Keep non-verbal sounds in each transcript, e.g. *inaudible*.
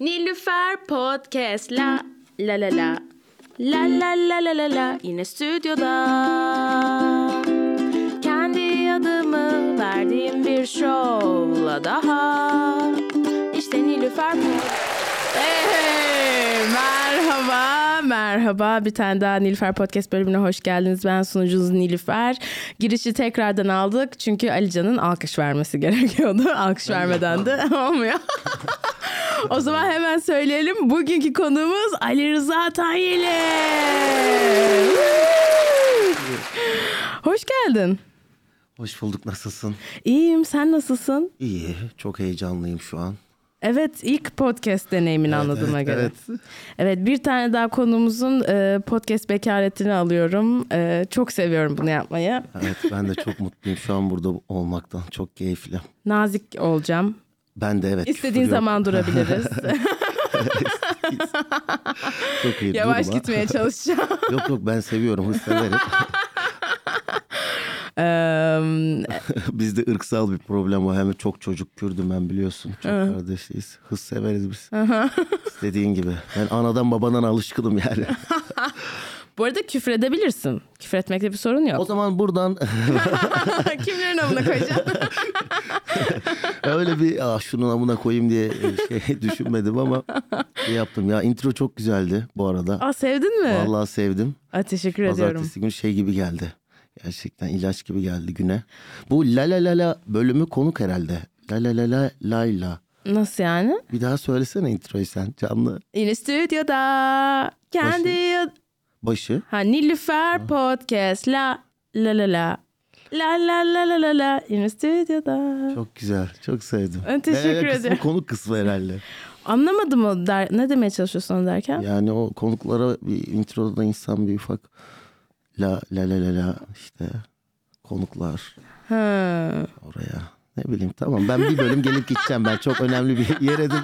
Nilüfer Podcast. La la la la. La la la la la la. Yine stüdyoda. Kendi adımı verdiğim bir şovla daha. İşte Nilüfer Podcast Hey, merhaba, merhaba. Bir tane daha Nilüfer Podcast bölümüne hoş geldiniz. Ben sunucunuz Nilüfer. Girişi tekrardan aldık çünkü Alican'ın alkış vermesi *laughs* gerekiyordu. Alkış vermeden de *laughs* olmuyor. o zaman hemen söyleyelim. Bugünkü konuğumuz Ali Rıza Tanyeli. hoş geldin. Hoş bulduk nasılsın? İyiyim, sen nasılsın? İyi çok heyecanlıyım şu an. Evet ilk podcast deneyimini anladığıma evet, göre. evet. Evet bir tane daha konumuzun e, podcast bekaretini alıyorum. E, çok seviyorum bunu yapmayı. Evet ben de çok mutluyum şu an burada olmaktan çok keyifli. Nazik olacağım. Ben de evet. İstediğin zaman durabiliriz. *laughs* Çok iyi Yavaş durma. gitmeye çalışacağım. yok yok ben seviyorum hız severim. *laughs* *laughs* Bizde ırksal bir problem var. Hem çok çocuk Kürdüm ben biliyorsun. Çok kardeşiyiz. Hız severiz biz. *laughs* İstediğin gibi. Ben anadan babadan alışkınım yani. *laughs* bu arada küfür edebilirsin. Küfür etmekte bir sorun o yok. zaman buradan Kimlerin amına koyacağım? öyle bir ah şunun amına koyayım diye şey düşünmedim ama şey yaptım. Ya intro çok güzeldi bu arada. Aa sevdin mi? Vallahi sevdim. Aa, teşekkür ediyorum. Pazartesi gün şey gibi geldi. Gerçekten ilaç gibi geldi güne. Bu la la la la bölümü konuk herhalde. La la la la la layla. Nasıl yani? Bir daha söylesene introyu sen canlı. Yine stüdyoda kendi... Başı. Başı. Ha Nilüfer ha. Podcast la la la la. La la la la la la yine stüdyoda. Çok güzel. Çok sevdim. Ben teşekkür ederim. Kısmı, konuk kısmı herhalde. *laughs* Anlamadım o der, ne demeye çalışıyorsun derken? Yani o konuklara bir introda insan bir ufak la la la la la işte konuklar Ha. oraya. Ne bileyim tamam ben bir bölüm gelip gideceğim ben çok önemli bir yere de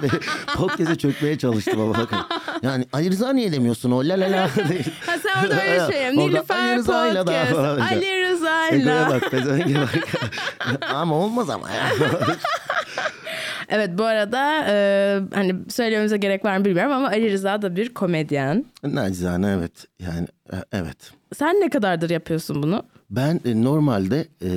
podcast'e çökmeye çalıştım ama bakın. Yani Ali Rıza niye demiyorsun o la la la *laughs* ha sen orada öyle şey Nilüfer Podcast. Ali Rıza'yla. bak pezevenge bak. ama olmaz ama ya. Evet bu arada e, hani söylememize gerek var mı bilmiyorum ama Ali Rıza da bir komedyen. Nacizane evet yani e, evet. Sen ne kadardır yapıyorsun bunu? Ben e, normalde e,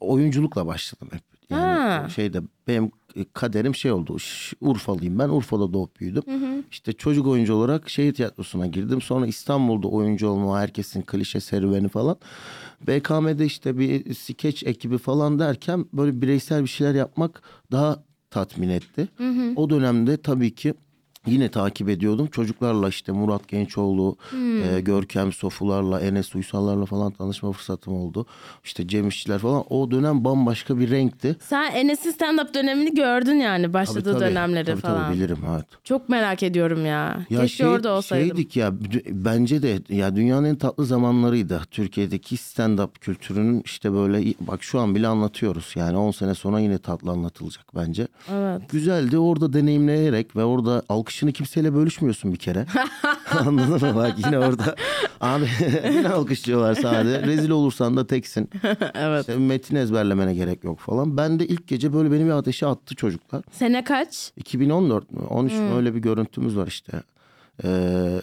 oyunculukla başladım hep. Yani Ha. şeyde benim kaderim şey oldu. Urfalıyım ben. Urfa'da doğup büyüdüm. İşte çocuk oyuncu olarak şehir tiyatrosuna girdim. Sonra İstanbul'da oyuncu olma herkesin klişe serüveni falan. BKM'de işte bir skeç ekibi falan derken böyle bireysel bir şeyler yapmak daha tatmin etti. O dönemde tabii ki Yine takip ediyordum. Çocuklarla işte Murat Gençoğlu, e, Görkem Sofularla, Enes Uysallarla falan tanışma fırsatım oldu. İşte Cem İşçiler falan. O dönem bambaşka bir renkti. Sen Enes'in stand-up dönemini gördün yani Tabii, başladığı tabii. dönemleri Tabii, falan. Tabii bilirim evet. Çok merak ediyorum ya. Ya Keşke şey- orada olsaydım. Şeydik ya bence de ya dünyanın en tatlı zamanlarıydı. Türkiye'deki stand-up kültürünün işte böyle bak şu an bile anlatıyoruz. Yani 10 sene sonra yine tatlı anlatılacak bence. Evet. Güzeldi orada deneyimleyerek ve orada alkışını kimseyle bölüşmüyorsun bir kere. *laughs* Anladın mı? Bak yine orada abi *laughs* yine alkışlıyorlar sadece. Rezil olursan da teksin. evet. İşte metin ezberlemene gerek yok falan. Ben de ilk gece böyle beni bir ateşe attı çocuklar. Sene kaç? 2014 mü 13 mü öyle bir görüntümüz var işte. Ee,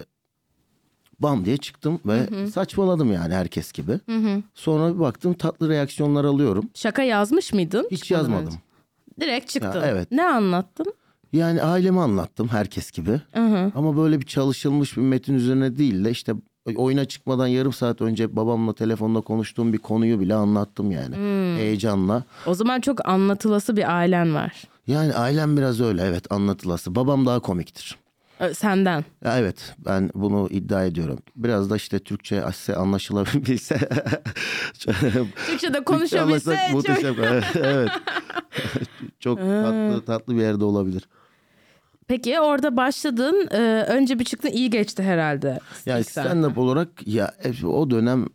bam diye çıktım ve saçmaladım yani herkes gibi. Sonra bir baktım tatlı reaksiyonlar alıyorum. Şaka yazmış mıydın? Hiç Çıkmadan yazmadım. önce? Direkt çıktın. Ya, evet. Ne anlattın? Yani ailemi anlattım herkes gibi. Ama böyle bir çalışılmış bir metin üzerine değil de işte oyuna çıkmadan yarım saat önce babamla telefonda konuştuğum bir konuyu bile anlattım yani. Heyecanla. O zaman çok anlatılası bir ailen var. Yani ailem biraz öyle evet anlatılası. Babam daha komiktir. Senden. Evet ben bunu iddia ediyorum. Biraz da işte Türkçe ase- anlaşılabilse. *laughs* Türkçe'de konuşabilse anlaşsak çok... *laughs* evet. çok tatlı, tatlı bir yerde olabilir. Peki orada başladın. e, önce bir çıktın iyi geçti herhalde. Sahne. stand-up olarak ya e, o dönem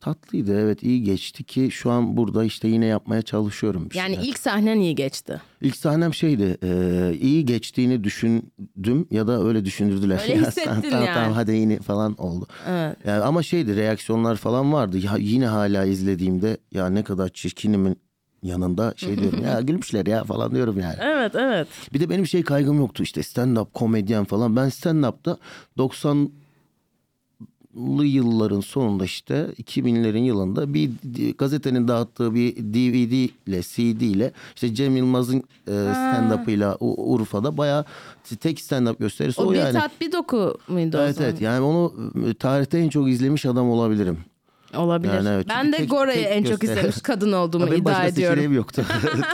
tatlıydı evet iyi geçti ki şu an burada işte yine yapmaya çalışıyorum. Yani şeyler. ilk sahnen iyi geçti. İlk sahnem şeydi e, iyi geçtiğini düşündüm ya da öyle düşündürdüler. Öyle *laughs* Ya, hissettin tamam, yani. Tamam hadi yine falan oldu. Evet. Yani ama şeydi reaksiyonlar falan vardı. Ya yine hala izlediğimde ya ne kadar çirkinimin yanında şey diyorum ya *laughs* gülmüşler ya falan diyorum yani. Evet evet. Bir de benim şey kaygım yoktu işte stand-up komedyen falan. Ben stand-up'ta 90 lı yılların sonunda işte 2000'lerin yılında bir gazetenin dağıttığı bir DVD ile CD ile işte Cem Yılmaz'ın e, stand-up'ıyla U- Urfa'da bayağı tek stand-up gösterisi o, O bir yani. bir doku muydu o Evet zaman? evet yani onu e, tarihte en çok izlemiş adam olabilirim. Olabilir. Yani evet, ben de tek- Gora'yı tek en çok göster- izlemiş kadın *laughs* olduğumu iddia başka ediyorum. seçeneğim yoktu.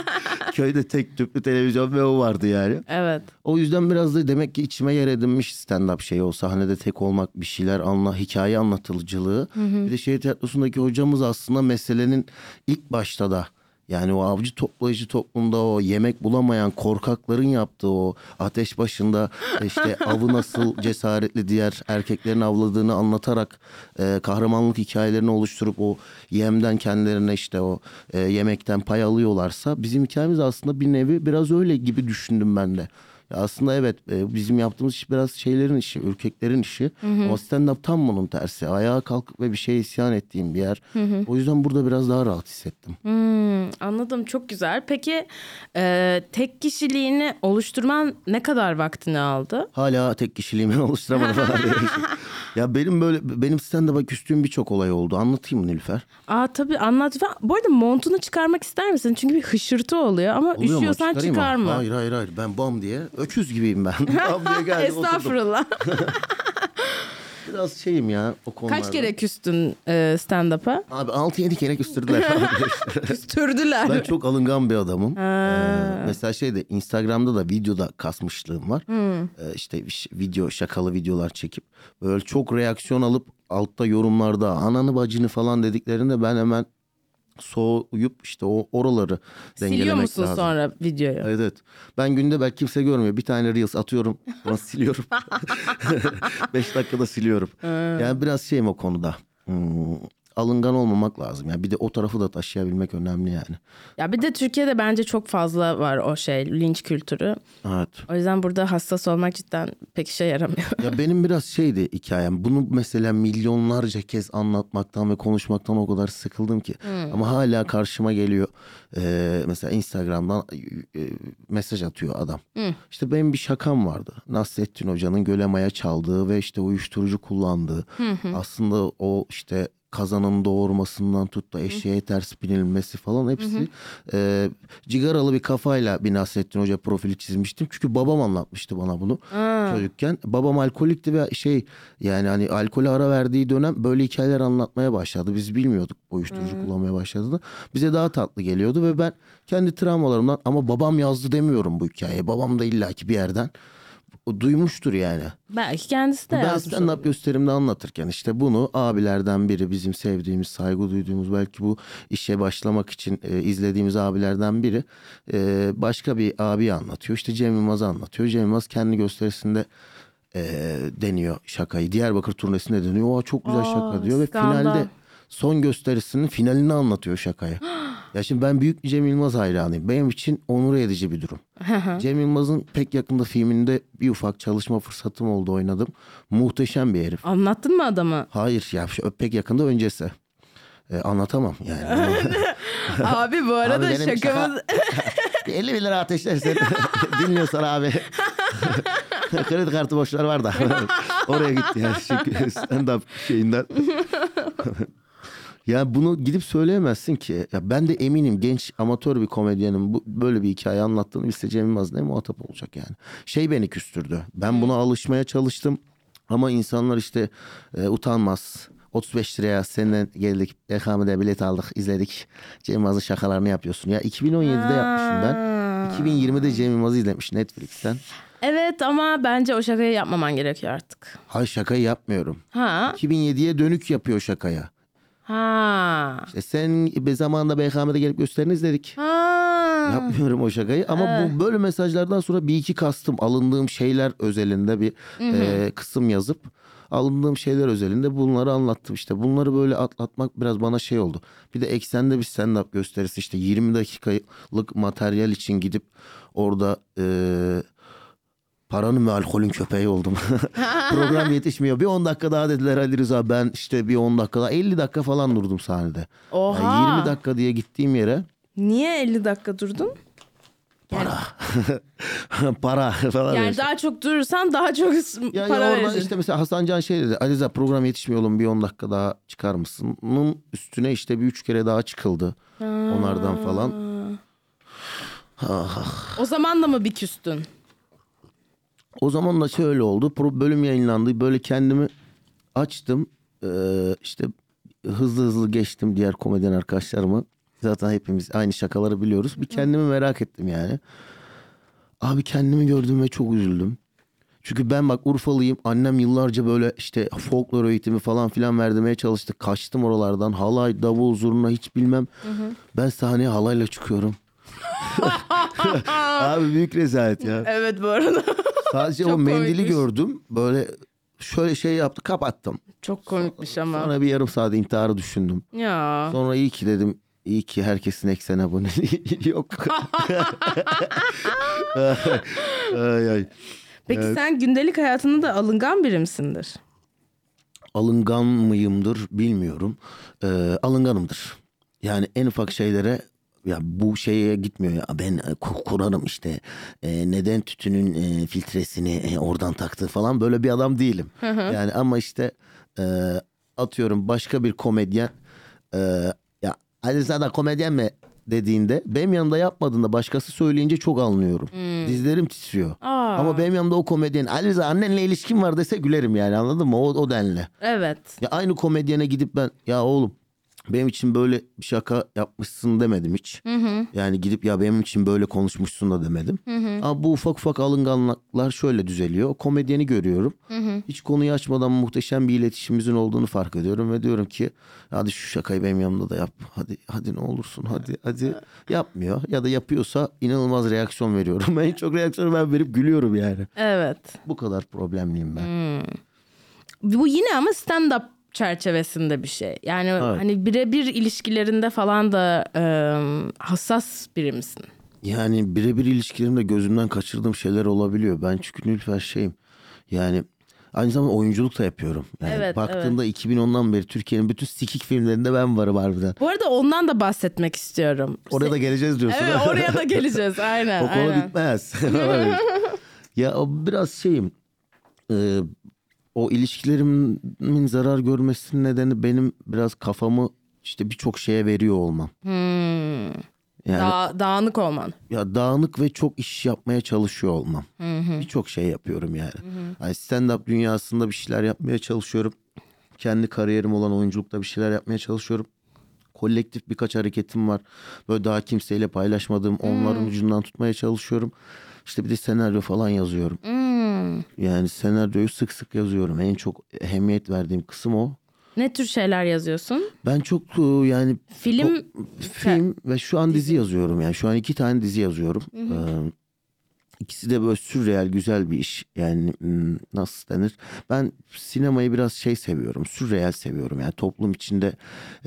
*laughs* Köyde tek tüplü televizyon ve o vardı yani. Evet. O yüzden biraz da demek ki içime yer edinmiş stand-up şeyi o sahnede tek olmak bir şeyler anla hikaye anlatılıcılığı. Bir de şehir tiyatrosundaki hocamız aslında meselenin ilk başta da yani o avcı toplayıcı toplumda o yemek bulamayan korkakların yaptığı o ateş başında işte *laughs* avı nasıl cesaretli diğer erkeklerin avladığını anlatarak e, kahramanlık hikayelerini oluşturup o yemden kendilerine işte o e, yemekten pay alıyorlarsa bizim hikayemiz aslında bir nevi biraz öyle gibi düşündüm ben de. Aslında evet e, bizim yaptığımız iş biraz şeylerin işi, ürkeklerin işi. Ama stand-up tam bunun tersi. Ayağa kalkıp ve bir şeye isyan ettiğim bir yer. O yüzden burada biraz daha rahat hissettim. Hmm, anladım çok güzel. Peki e, tek kişiliğini oluşturman ne kadar vaktini aldı? Hala tek kişiliğimi *laughs* oluşturamadım *laughs* ya benim böyle benim stand-up'a küstüğüm birçok olay oldu. Anlatayım mı Nilüfer? Aa tabii anlat. Bu arada montunu çıkarmak ister misin? Çünkü bir hışırtı oluyor ama Oluyor mu? üşüyorsan mı? çıkarma. Hayır hayır hayır. Ben bam diye öküz gibiyim ben. *laughs* diye geldim. Estağfurullah. *laughs* Biraz şeyim ya o konularda. Kaç kere küstün e, stand-up'a? Abi 6-7 kere küstürdüler. *laughs* Küstürdüler. Ben çok alıngan bir adamım. Ee, mesela şeyde Instagram'da da videoda kasmışlığım var. Ee, işte video şakalı videolar çekip böyle çok reaksiyon alıp altta yorumlarda ananı bacını falan dediklerinde ben hemen soğuyup işte o oraları dengelemek Siliyor musun lazım. sonra videoyu? Evet evet. Ben günde belki kimse görmüyor. Bir tane Reels atıyorum. Sonra *laughs* siliyorum. *laughs* Beş dakikada siliyorum. Yani biraz şeyim o konuda. Hmm, alıngan olmamak lazım. Yani bir de o tarafı da taşıyabilmek önemli yani. Ya bir de Türkiye'de bence çok fazla var o şey linç kültürü. Evet. O yüzden burada hassas olmak cidden pek işe yaramıyor. Ya *laughs* benim biraz şeydi hikayem. Bunu mesela milyonlarca kez anlatmaktan ve konuşmaktan o kadar sıkıldım ki. Ama hala karşıma geliyor. Ee, mesela Instagram'dan e, mesaj atıyor adam. İşte benim bir şakam vardı. Nasrettin Hoca'nın gölemaya çaldığı ve işte uyuşturucu kullandığı. Aslında o işte kazanın doğurmasından tut da eşeğe ters binilmesi falan hepsi e, cigaralı bir kafayla bir Nasrettin Hoca profili çizmiştim. Çünkü babam anlatmıştı bana bunu çocukken. Babam alkolikti ve şey yani hani alkole ara verdiği dönem böyle hikayeler anlatmaya başladı. Biz bilmiyorduk uyuşturucu kullanmaya başladığını. Bize daha tatlı geliyordu ve ben kendi travmalarımdan ama babam yazdı demiyorum bu hikayeyi. Babam da illaki bir yerden duymuştur yani. Belki kendisi de Ben stand-up olabilir. gösterimde anlatırken işte bunu abilerden biri bizim sevdiğimiz, saygı duyduğumuz belki bu işe başlamak için e, izlediğimiz abilerden biri e, başka bir abi anlatıyor. İşte Cem Yılmaz'ı anlatıyor. Cem Yılmaz kendi gösterisinde e, deniyor şakayı. Diyarbakır turnesinde deniyor. O çok güzel Aa, şaka diyor ve skandal. finalde son gösterisinin finalini anlatıyor şakayı. *gasps* ya şimdi ben büyük Cem Yılmaz hayranıyım. Benim için onur edici bir durum. Cem Yılmaz'ın pek yakında filminde bir ufak çalışma fırsatım oldu oynadım. Muhteşem bir herif. Anlattın mı adamı? Hayır ya şu pek yakında öncesi. Ee, anlatamam yani. *laughs* Abi bu arada Abi şakamız... *laughs* bir 50 bin lira ateşlersen *laughs* dinliyorsan abi. Kredi kartı borçları var da. Oraya gitti yani stand-up şeyinden. Ya bunu gidip söyleyemezsin ki. Ya ben de eminim genç amatör bir komedyenin bu, böyle bir hikaye anlattığını bilse Cem Yılmaz ne muhatap olacak yani. Şey beni küstürdü. Ben buna alışmaya çalıştım. Ama insanlar işte e, utanmaz. 35 liraya seninle geldik. EKM'de bilet aldık, izledik. Cem Yılmaz'ın şakalarını yapıyorsun. Ya 2017'de yapmışım ben. 2020'de Cem Yılmaz'ı izlemiş Netflix'ten. Evet ama bence o şakayı yapmaman gerekiyor artık. Hayır şakayı yapmıyorum. Ha? 2007'ye dönük yapıyor şakaya. Ha. E sen bir zamanda BKM'de gelip gösterini izledik. Ha. Yapmıyorum o şakayı ama bu böyle mesajlardan sonra bir iki kastım alındığım şeyler özelinde bir e, kısım yazıp alındığım şeyler özelinde bunları anlattım işte. Bunları böyle atlatmak biraz bana şey oldu. Bir de eksende bir stand-up gösterisi işte 20 dakikalık materyal için gidip orada e, paranın ve alkolün köpeği oldum. *laughs* Program yetişmiyor. Bir 10 dakika daha dediler Ali Rıza ben işte bir 10 dakika daha 50 dakika falan durdum sahnede. Oha. Yani 20 dakika diye gittiğim yere Niye 50 dakika durdun? Para. *laughs* para falan. Yani işte. daha çok durursan daha çok Ya, para ya vereceksin. işte mesela Hasan Can şey dedi. Aliza program yetişmiyor oğlum bir 10 dakika daha çıkar mısın? Bunun üstüne işte bir üç kere daha çıkıldı. Onlardan falan. O zaman da mı bir küstün? O zaman da şöyle oldu. Bölüm yayınlandı. Böyle kendimi açtım. Ee, işte hızlı hızlı geçtim diğer komedyen arkadaşlarımı. Zaten hepimiz aynı şakaları biliyoruz. Bir kendimi merak ettim yani. Abi kendimi gördüm ve çok üzüldüm. Çünkü ben bak Urfalıyım. Annem yıllarca böyle işte folklor eğitimi falan filan verdirmeye çalıştı. Kaçtım oralardan. Halay, davul, zurna hiç bilmem. Ben sahneye halayla çıkıyorum. *laughs* Abi büyük rezalet ya. Evet bu arada. *laughs* Sadece o mendili komikmiş. gördüm. Böyle şöyle şey yaptı kapattım. Çok komikmiş ama. Sonra bir yarım saat intiharı düşündüm. Ya. Sonra iyi ki dedim. İyi ki herkesin eksen aboneliği *laughs* yok. *laughs* ay, ay. Peki sen gündelik hayatında da alıngan biri misindir? Alıngan mıyımdır bilmiyorum. Ee, alınganımdır. Yani en ufak şeylere ya bu şeye gitmiyor ya ben e, ku- kurarım işte E, neden tütünün e, filtresini e, oradan taktı falan böyle bir adam değilim. Yani ama işte e, atıyorum başka bir komedyen e, ya hadi sana komedyen mi dediğinde benim yanımda yapmadığında başkası söyleyince çok anlıyorum. Dizlerim titriyor. Aa. Ama benim yanımda o komedyen Ali Rıza annenle ilişkin var dese gülerim yani anladın mı? O, o denli. Evet. Ya aynı komedyene gidip ben ya oğlum benim için böyle bir şaka yapmışsın demedim hiç. Yani gidip ya benim için böyle konuşmuşsun da demedim. Ama bu ufak ufak alınganlıklar şöyle düzeliyor. Komedyeni görüyorum. Hiç konuyu açmadan muhteşem bir iletişimimizin olduğunu fark ediyorum ve diyorum ki hadi şu şakayı benim yanımda da yap. Hadi hadi ne olursun hadi hadi *laughs* yapmıyor ya da yapıyorsa inanılmaz reaksiyon veriyorum. *laughs* en çok reaksiyonu ben verip gülüyorum yani. Evet. Bu kadar problemliyim ben. Bu yine ama stand-up çerçevesinde bir şey. Yani hani birebir ilişkilerinde falan da e, hassas biri misin? Yani birebir ilişkilerimde gözümden kaçırdığım şeyler olabiliyor. Ben çünkü Nilüfer şeyim. Yani aynı zamanda oyunculuk da yapıyorum. Yani Evet, baktığımda 2010'dan beri Türkiye'nin bütün sikik filmlerinde ben varım harbiden. Bu arada ondan da bahsetmek istiyorum. Oraya da geleceğiz diyorsun. Evet oraya da *laughs* geleceğiz aynen. o konu aynen. bitmez. *laughs* ya biraz şeyim. e, o ilişkilerimin zarar görmesinin nedeni benim biraz kafamı işte birçok şeye veriyor olmam. Hmm. Yani Da- dağınık olman. ya dağınık ve çok iş yapmaya çalışıyor olmam. Birçok şey yapıyorum yani. yani stand-up dünyasında bir şeyler yapmaya çalışıyorum. Kendi kariyerim olan oyunculukta bir şeyler yapmaya çalışıyorum. Kolektif birkaç hareketim var. Böyle daha kimseyle paylaşmadığım onların ucundan tutmaya çalışıyorum. İşte bir de senaryo falan yazıyorum. Hmm. Yani senaryoyu sık sık yazıyorum. En çok ehemmiyet verdiğim kısım o. Ne tür şeyler yazıyorsun? Ben çok e, yani Film film ve şu an dizi yazıyorum yani şu an iki tane dizi yazıyorum. Ee, ikisi de böyle sürreal güzel bir iş yani hmm, nasıl denir? Ben sinemayı biraz şey seviyorum sürreal seviyorum yani toplum içinde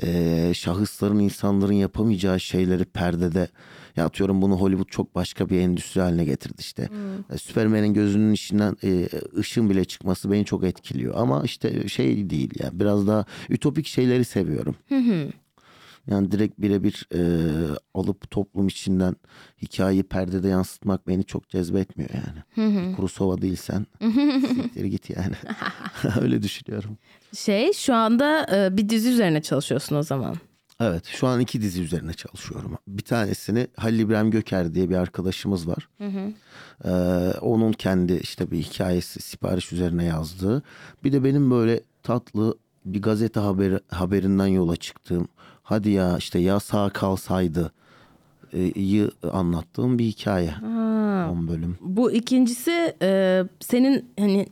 e, şahısların insanların yapamayacağı şeyleri perdede ya atıyorum bunu Hollywood çok başka bir endüstri haline getirdi işte. E, Süpermen'in gözünün içinden e, ışın bile çıkması beni çok etkiliyor ama işte şey değil yani biraz daha ütopik şeyleri seviyorum. Yani direkt birebir e, alıp toplum içinden hikayeyi perdede yansıtmak beni çok cezbetmiyor yani. Bir Kurosawa değilsen *laughs* siktir git yani. *laughs* Öyle düşünüyorum. şey şu anda e, bir dizi üzerine çalışıyorsun o zaman. Evet şu an iki dizi üzerine çalışıyorum. Bir tanesini Halil İbrahim Göker diye bir arkadaşımız var. Ee, onun kendi işte bir hikayesi sipariş üzerine yazdığı. Bir de benim böyle tatlı bir gazete haberi, haberinden yola çıktığım hadi ya işte ya sağ kalsaydı e, yı anlattığım bir hikaye. 10 bölüm. Bu ikincisi e, senin hani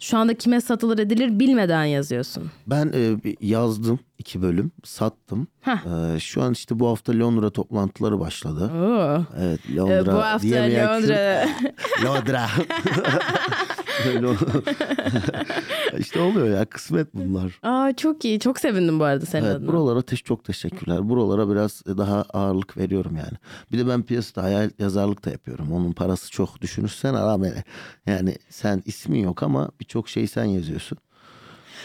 şu anda kime satılır edilir bilmeden yazıyorsun. Ben e, yazdım iki bölüm sattım. Heh. Ee, şu an işte bu hafta Londra toplantıları başladı. Oo. Evet E, Londra bu hafta Londra. *laughs* Londra. *laughs* Öyle *laughs* işte oluyor ya kısmet bunlar. Aa çok iyi. Çok sevindim bu arada senin Evet, adına. buralara teş çok teşekkürler. Buralara biraz daha ağırlık veriyorum yani. Bir de ben piyasada hayal yazarlık da yapıyorum. Onun parası çok düşünürsen ara beni. Yani sen ismin yok ama birçok şeyi sen yazıyorsun.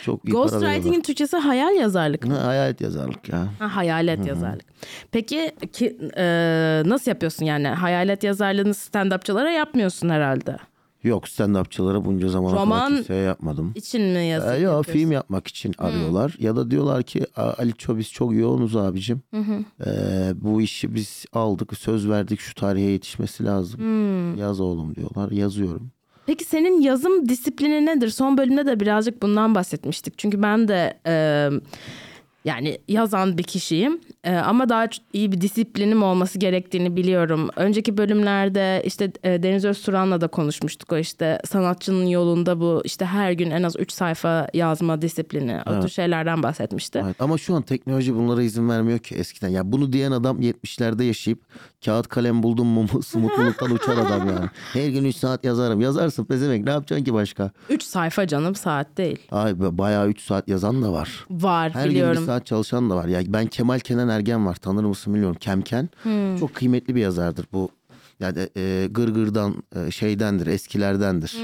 Çok iyi Ghostwriting'in. Türkçesi hayal yazarlık mı? Ha, hayalet yazarlık ya. Ha, hayalet yazarlık. Peki ki, e, nasıl yapıyorsun yani? Hayalet yazarlığını stand-upçılara yapmıyorsun herhalde. Yok stand-upçılara bunca zamana Roman- kadar kimseye yapmadım. İçin mi yazı Ee, yok film yapmak için arıyorlar. Ya da diyorlar ki "Aa, Ali Ço biz çok yoğunuz abicim. Ee, bu işi biz aldık söz verdik şu tarihe yetişmesi lazım. Yaz oğlum diyorlar. Yazıyorum. Peki senin yazım disiplini nedir? Son bölümde de birazcık bundan bahsetmiştik. Çünkü ben de e, yani yazan bir kişiyim. E, ama daha iyi bir disiplinim olması gerektiğini biliyorum. Önceki bölümlerde işte e, Deniz Özturan'la da konuşmuştuk. O işte sanatçının yolunda bu işte her gün en az 3 sayfa yazma disiplini. O tür şeylerden bahsetmişti. Evet, ama şu an teknoloji bunlara izin vermiyor ki eskiden. Ya bunu diyen adam 70'lerde yaşayıp kağıt kalem buldum mu mutluluktan uçar adam *laughs* yani. Her gün 3 saat yazarım. Yazarsın pezevenk ne yapacaksın ki başka? 3 sayfa canım saat değil. Ay bayağı 3 saat yazan da var. Var Her gün biliyorum. bir saat çalışan da var. Ya ben Kemal Kenan Ergen var. Tanır mısın bilmiyorum. Kemken. Hmm. Çok kıymetli bir yazardır bu. Yani e, gırgırdan e, şeydendir, eskilerdendir.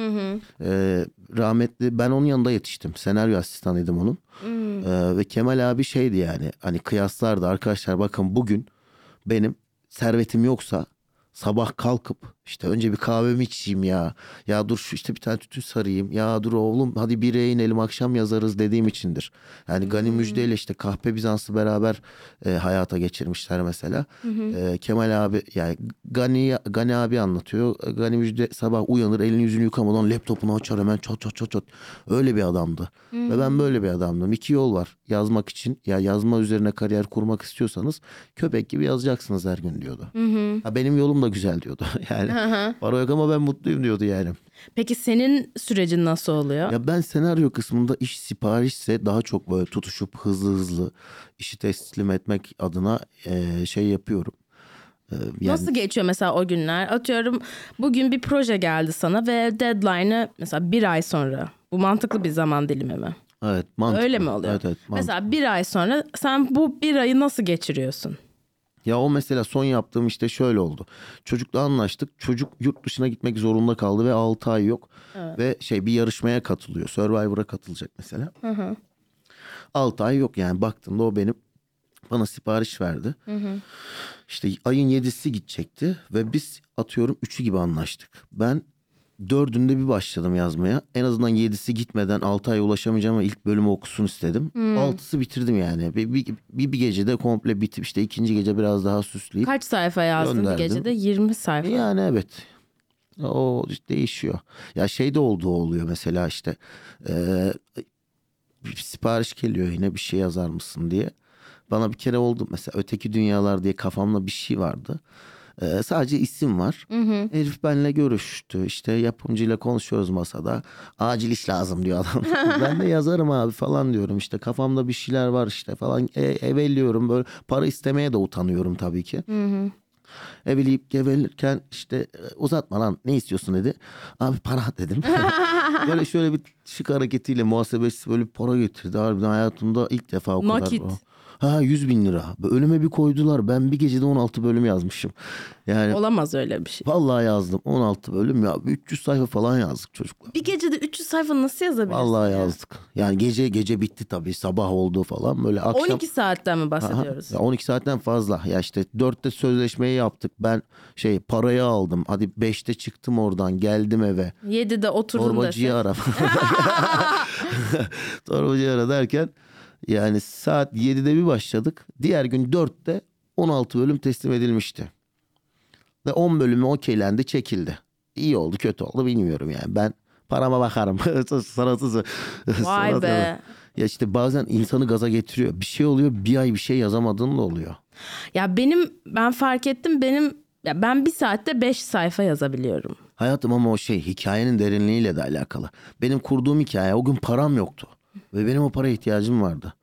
E, rahmetli ben onun yanında yetiştim. Senaryo asistanıydım onun. Hmm. E, ve Kemal abi şeydi yani hani kıyaslardı arkadaşlar bakın bugün benim servetim yoksa sabah kalkıp işte önce bir kahvemi içeyim ya. Ya dur şu işte bir tane tütün sarayım. Ya dur oğlum hadi bireye inelim akşam yazarız dediğim içindir. Yani Gani Müjde ile işte Kahpe Bizans'ı beraber e, hayata geçirmişler mesela. E, Kemal abi yani Gani, Gani abi anlatıyor. Gani Müjde sabah uyanır elini yüzünü yıkamadan laptopunu açar hemen çat çat çat çat. Öyle bir adamdı. Ve ben böyle bir adamdım. İki yol var yazmak için. Ya yazma üzerine kariyer kurmak istiyorsanız köpek gibi yazacaksınız her gün diyordu. Ha, benim yolum da güzel diyordu. *laughs* Yani para yok ama ben mutluyum diyordu yani. Peki senin sürecin nasıl oluyor? Ya ben senaryo kısmında iş siparişse daha çok böyle tutuşup hızlı hızlı işi teslim etmek adına e, şey yapıyorum. Yani Nasıl geçiyor mesela o günler? Atıyorum bugün bir proje geldi sana ve deadline'ı mesela bir ay sonra. Bu mantıklı bir zaman dilimi mi? evet mantıklı. Öyle mi oluyor? Evet evet. mantıklı. mesela bir ay sonra sen bu bir ayı nasıl geçiriyorsun? Ya o mesela son yaptığım işte şöyle oldu. Çocukla anlaştık. Çocuk yurt dışına gitmek zorunda kaldı ve 6 ay yok. Ve şey bir yarışmaya katılıyor. Survivor'a katılacak mesela. 6 ay yok yani baktığımda o benim bana sipariş verdi. İşte ayın 7'si gidecekti ve biz atıyorum 3'ü gibi anlaştık. Ben dördünde bir başladım yazmaya. En azından 7'si gitmeden 6 aya ulaşamayacağım ama ilk bölümü okusun istedim. 6'sı bitirdim yani. Bir, bir, bir, bir gecede komple bitip işte ikinci gece biraz daha süsleyip. Kaç sayfa yazdın bir gecede? 20 sayfa. Yani evet. O işte değişiyor. Ya şey de olduğu oluyor mesela işte. eee, bir sipariş geliyor yine bir şey yazar mısın diye. Bana bir kere oldu mesela öteki dünyalar diye kafamda bir şey vardı. Eee, sadece isim var. Herif benimle görüştü. İşte yapımcıyla konuşuyoruz masada. Acil iş lazım diyor adam. *laughs* ben de yazarım abi falan diyorum. İşte kafamda bir şeyler var işte falan. E, eveliyorum böyle. Para istemeye de utanıyorum tabii ki. Eveleyip gevelirken işte e, uzatma lan ne istiyorsun dedi. Abi para dedim. *laughs* böyle şöyle bir şık hareketiyle muhasebesi böyle bir para getirdi. Harbiden hayatımda ilk defa o Nakit. kadar. Ha 100 bin lira. Önüme bir koydular. Ben bir gecede 16 bölüm yazmışım. Yani Olamaz öyle bir şey. vallahi yazdım 16 bölüm ya. 300 sayfa falan yazdık çocuklar. Bir gecede 300 sayfa nasıl yazabilirsin? Vallahi ya? yazdık. Yani gece gece bitti tabii. Sabah oldu falan. Böyle akşam 12 saatten mi Aha, bahsediyoruz? ya 12 saatten fazla. Ya işte 4'te sözleşmeyi yaptık. Ben şey parayı aldım. Hadi 5'te çıktım oradan. Geldim eve. 7'de oturdun Torbacıyı ara. *laughs* *laughs* Torbacıyı ara derken yani saat 7'de bir başladık. Diğer gün 4'te 16 bölüm teslim edilmişti. Ve 10 bölümü okeylendi çekildi. İyi oldu kötü oldu bilmiyorum yani. Ben parama bakarım. *laughs* Sanatı Vay be. Ya işte bazen insanı gaza getiriyor. Bir şey oluyor bir ay bir şey yazamadığın da oluyor. Ya benim ben fark ettim benim ya ben bir saatte 5 sayfa yazabiliyorum. Hayatım ama o şey hikayenin derinliğiyle de alakalı. Benim kurduğum hikaye o gün param yoktu. Ve benim o paraya ihtiyacım vardı.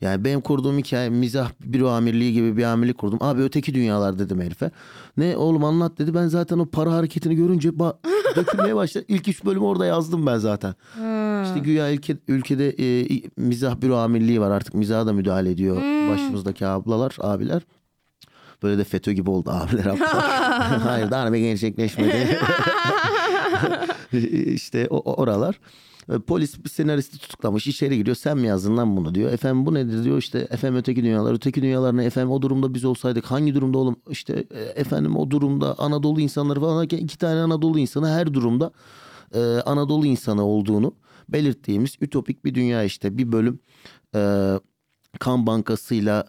Yani benim kurduğum hikaye mizah büro amirliği gibi bir amirlik kurdum. Abi öteki dünyalar dedim herife. Ne oğlum anlat dedi. Ben zaten o para hareketini görünce ba- *laughs* dökülmeye başladı. İlk üç bölümü orada yazdım ben zaten. İşte güya ülke, ülkede e, mizah büro amirliği var artık. Mizaha da müdahale ediyor başımızdaki ablalar, abiler. Böyle de FETÖ gibi oldu abiler. ablalar. *laughs* Hayır daha bir gerçekleşmedi. *laughs* işte o- oralar. E, Polis bir senaristi tutuklamış içeri giriyor sen mi yazdın lan bunu? diyor. Efendim bu nedir? diyor. İşte efendim öteki dünyalar öteki dünyalar ne? Efendim o durumda biz olsaydık hangi durumda oğlum? İşte e, efendim o durumda Anadolu insanları falan iki tane Anadolu insanı her durumda e, Anadolu insanı olduğunu belirttiğimiz ütopik bir dünya işte. Bir bölüm e, kan bankasıyla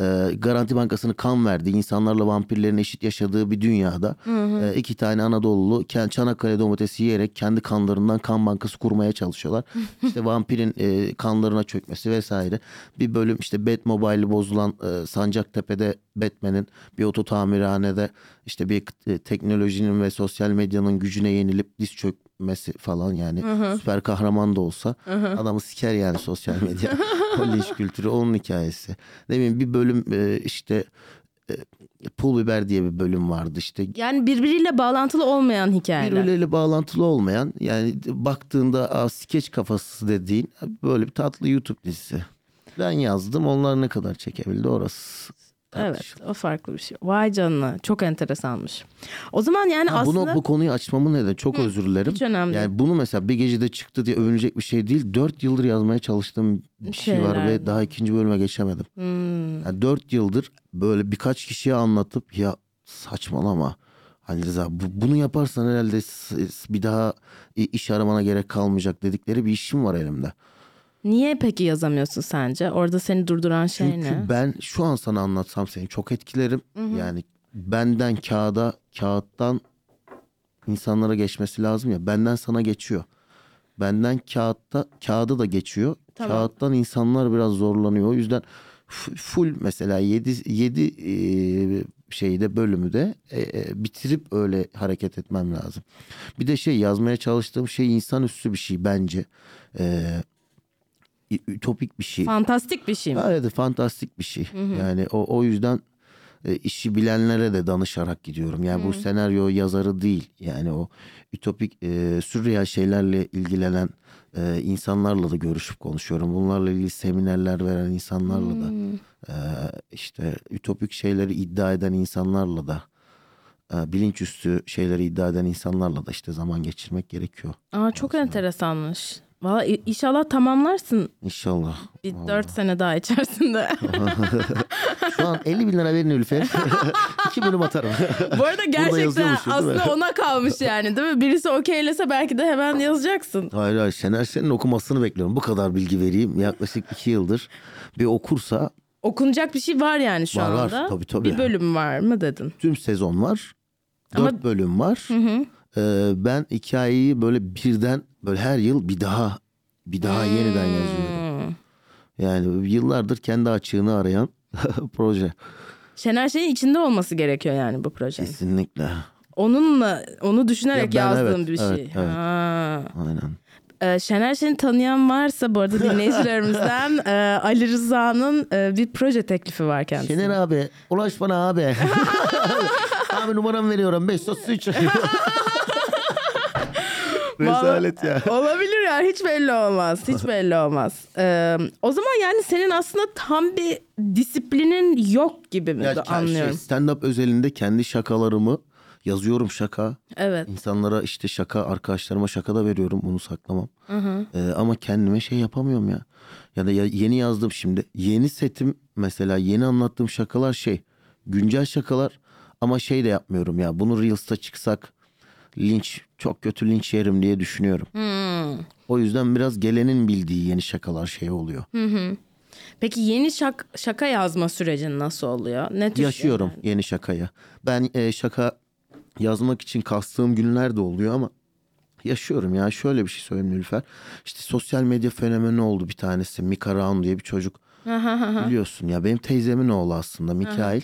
e, Garanti Bankası'nın kan verdiği insanlarla vampirlerin eşit yaşadığı bir dünyada e, iki tane Anadolu'lu Çanakkale domatesi yiyerek kendi kanlarından kan bankası kurmaya çalışıyorlar. *laughs* işte vampirin e, kanlarına çökmesi vesaire. Bir bölüm işte Batmobile'i bozulan e, Sancaktepe'de Batman'in bir oto tamirhanede işte bir e, teknolojinin ve sosyal medyanın gücüne yenilip diz çökmesi falan yani süper kahraman da olsa adamı siker yani sosyal medya. *laughs* linç kültürü onun hikayesi. Ne bileyim bir bölüm e, işte e, pul biber diye bir bölüm vardı işte Yani birbiriyle bağlantılı olmayan hikayeler. birbirleriyle bağlantılı olmayan yani baktığında aa, skeç kafası dediğin böyle bir tatlı YouTube dizisi. Ben yazdım onlar ne kadar çekebildi orası. Evet o farklı bir şey. Vay canına çok enteresanmış. O zaman yani Ha, aslında bunu bu konuyu açmamın nedeni çok özür dilerim. hiç önemli. Yani bunu mesela bir gecede çıktı diye övünecek bir şey değil. Dört yıldır yazmaya çalıştığım bir şey var ve daha ikinci bölüme geçemedim. Hmm, Yani dört yıldır böyle birkaç kişiye anlatıp ya saçmalama. Ali Rıza bu- bunu yaparsan herhalde bir daha iş aramana gerek kalmayacak dedikleri bir işim var elimde. Niye peki yazamıyorsun sence? Orada seni durduran şey Çünkü ne? ben şu an sana anlatsam seni çok etkilerim. Yani benden kağıda, kağıttan insanlara geçmesi lazım ya. Benden sana geçiyor. Benden kağıtta, kağıdı da geçiyor. Tamam. Kağıttan insanlar biraz zorlanıyor. O yüzden full mesela 7 7 şeyde bölümü de e, e, bitirip öyle hareket etmem lazım. Bir de şey yazmaya çalıştığım şey insanüstü bir şey bence. E, ütopik bir şey. Fantastik bir şey mi? Evet fantastik bir şey. Yani o, o yüzden e, işi bilenlere de danışarak gidiyorum. Yani bu senaryo yazarı değil. Yani o ütopik e, sürreal şeylerle ilgilenen e, insanlarla da görüşüp konuşuyorum. Bunlarla ilgili seminerler veren insanlarla da e, işte ütopik şeyleri iddia eden insanlarla da e, bilinçüstü şeyleri iddia eden insanlarla da işte zaman geçirmek gerekiyor. Aa, çok enteresanmış. Valla inşallah tamamlarsın İnşallah. bir dört sene daha içerisinde. *laughs* Şu an 50 bin lira verin Ülfe. *laughs* İki bölüm atarım. Bu arada gerçekten aslında ona kalmış yani değil mi? Birisi okeylese belki de hemen yazacaksın. Hayır hayır Şener Şen'in okumasını bekliyorum. Bu kadar bilgi vereyim. Yaklaşık iki yıldır bir okursa Okunacak bir şey var yani şu Var, var. anda. Tabii, tabii. Bir bölüm var mı dedin? tüm sezon var. Ama- Dört bölüm var. Ee, ben hikayeyi böyle birden böyle her yıl bir daha bir daha yeniden yazıyorum. Hmm. Yani yıllardır kendi açığını arayan *laughs* proje. Şener Şen'in içinde olması gerekiyor yani bu projenin. Kesinlikle. Onunla onu düşünerek Ya ben yazdığım evet, bir şey. evet, evet. Ha. Aynen. Ee, Şener Şen'i tanıyan varsa bu arada dinleyicilerimizden *laughs* e, Ali Rıza'nın e, bir proje teklifi var kendisine. Şener abi ulaş bana abi. *laughs* abi numaramı veriyorum 533. Rezalet ya. *laughs* Olabilir ya hiç belli olmaz. Hiç belli olmaz. Ee, o zaman yani senin aslında tam bir disiplinin yok gibi mi Ya ke- anlıyorum. Şey, stand-up özelinde kendi şakalarımı yazıyorum şaka. Evet. İnsanlara işte şaka arkadaşlarıma şaka da veriyorum bunu saklamam. Ee, ama kendime şey yapamıyorum ya. Ya da ya- yeni yazdım şimdi. Yeni setim mesela yeni anlattığım şakalar şey güncel şakalar ama şey de yapmıyorum ya. Bunu Reels'ta çıksak linç çok kötü linç yerim diye düşünüyorum. Hmm. O yüzden biraz gelenin bildiği yeni şakalar şey oluyor. Peki yeni şak- şaka yazma sürecin nasıl oluyor? Ne tür Yaşıyorum yeni şakayı. Ben e, şaka yazmak için kastığım günler de oluyor ama yaşıyorum ya. Şöyle bir şey söyleyeyim Nilüfer. İşte sosyal medya fenomeni oldu bir tanesi. Mika Raun diye bir çocuk. *laughs* Biliyorsun ya benim teyzemin oğlu aslında Mikail.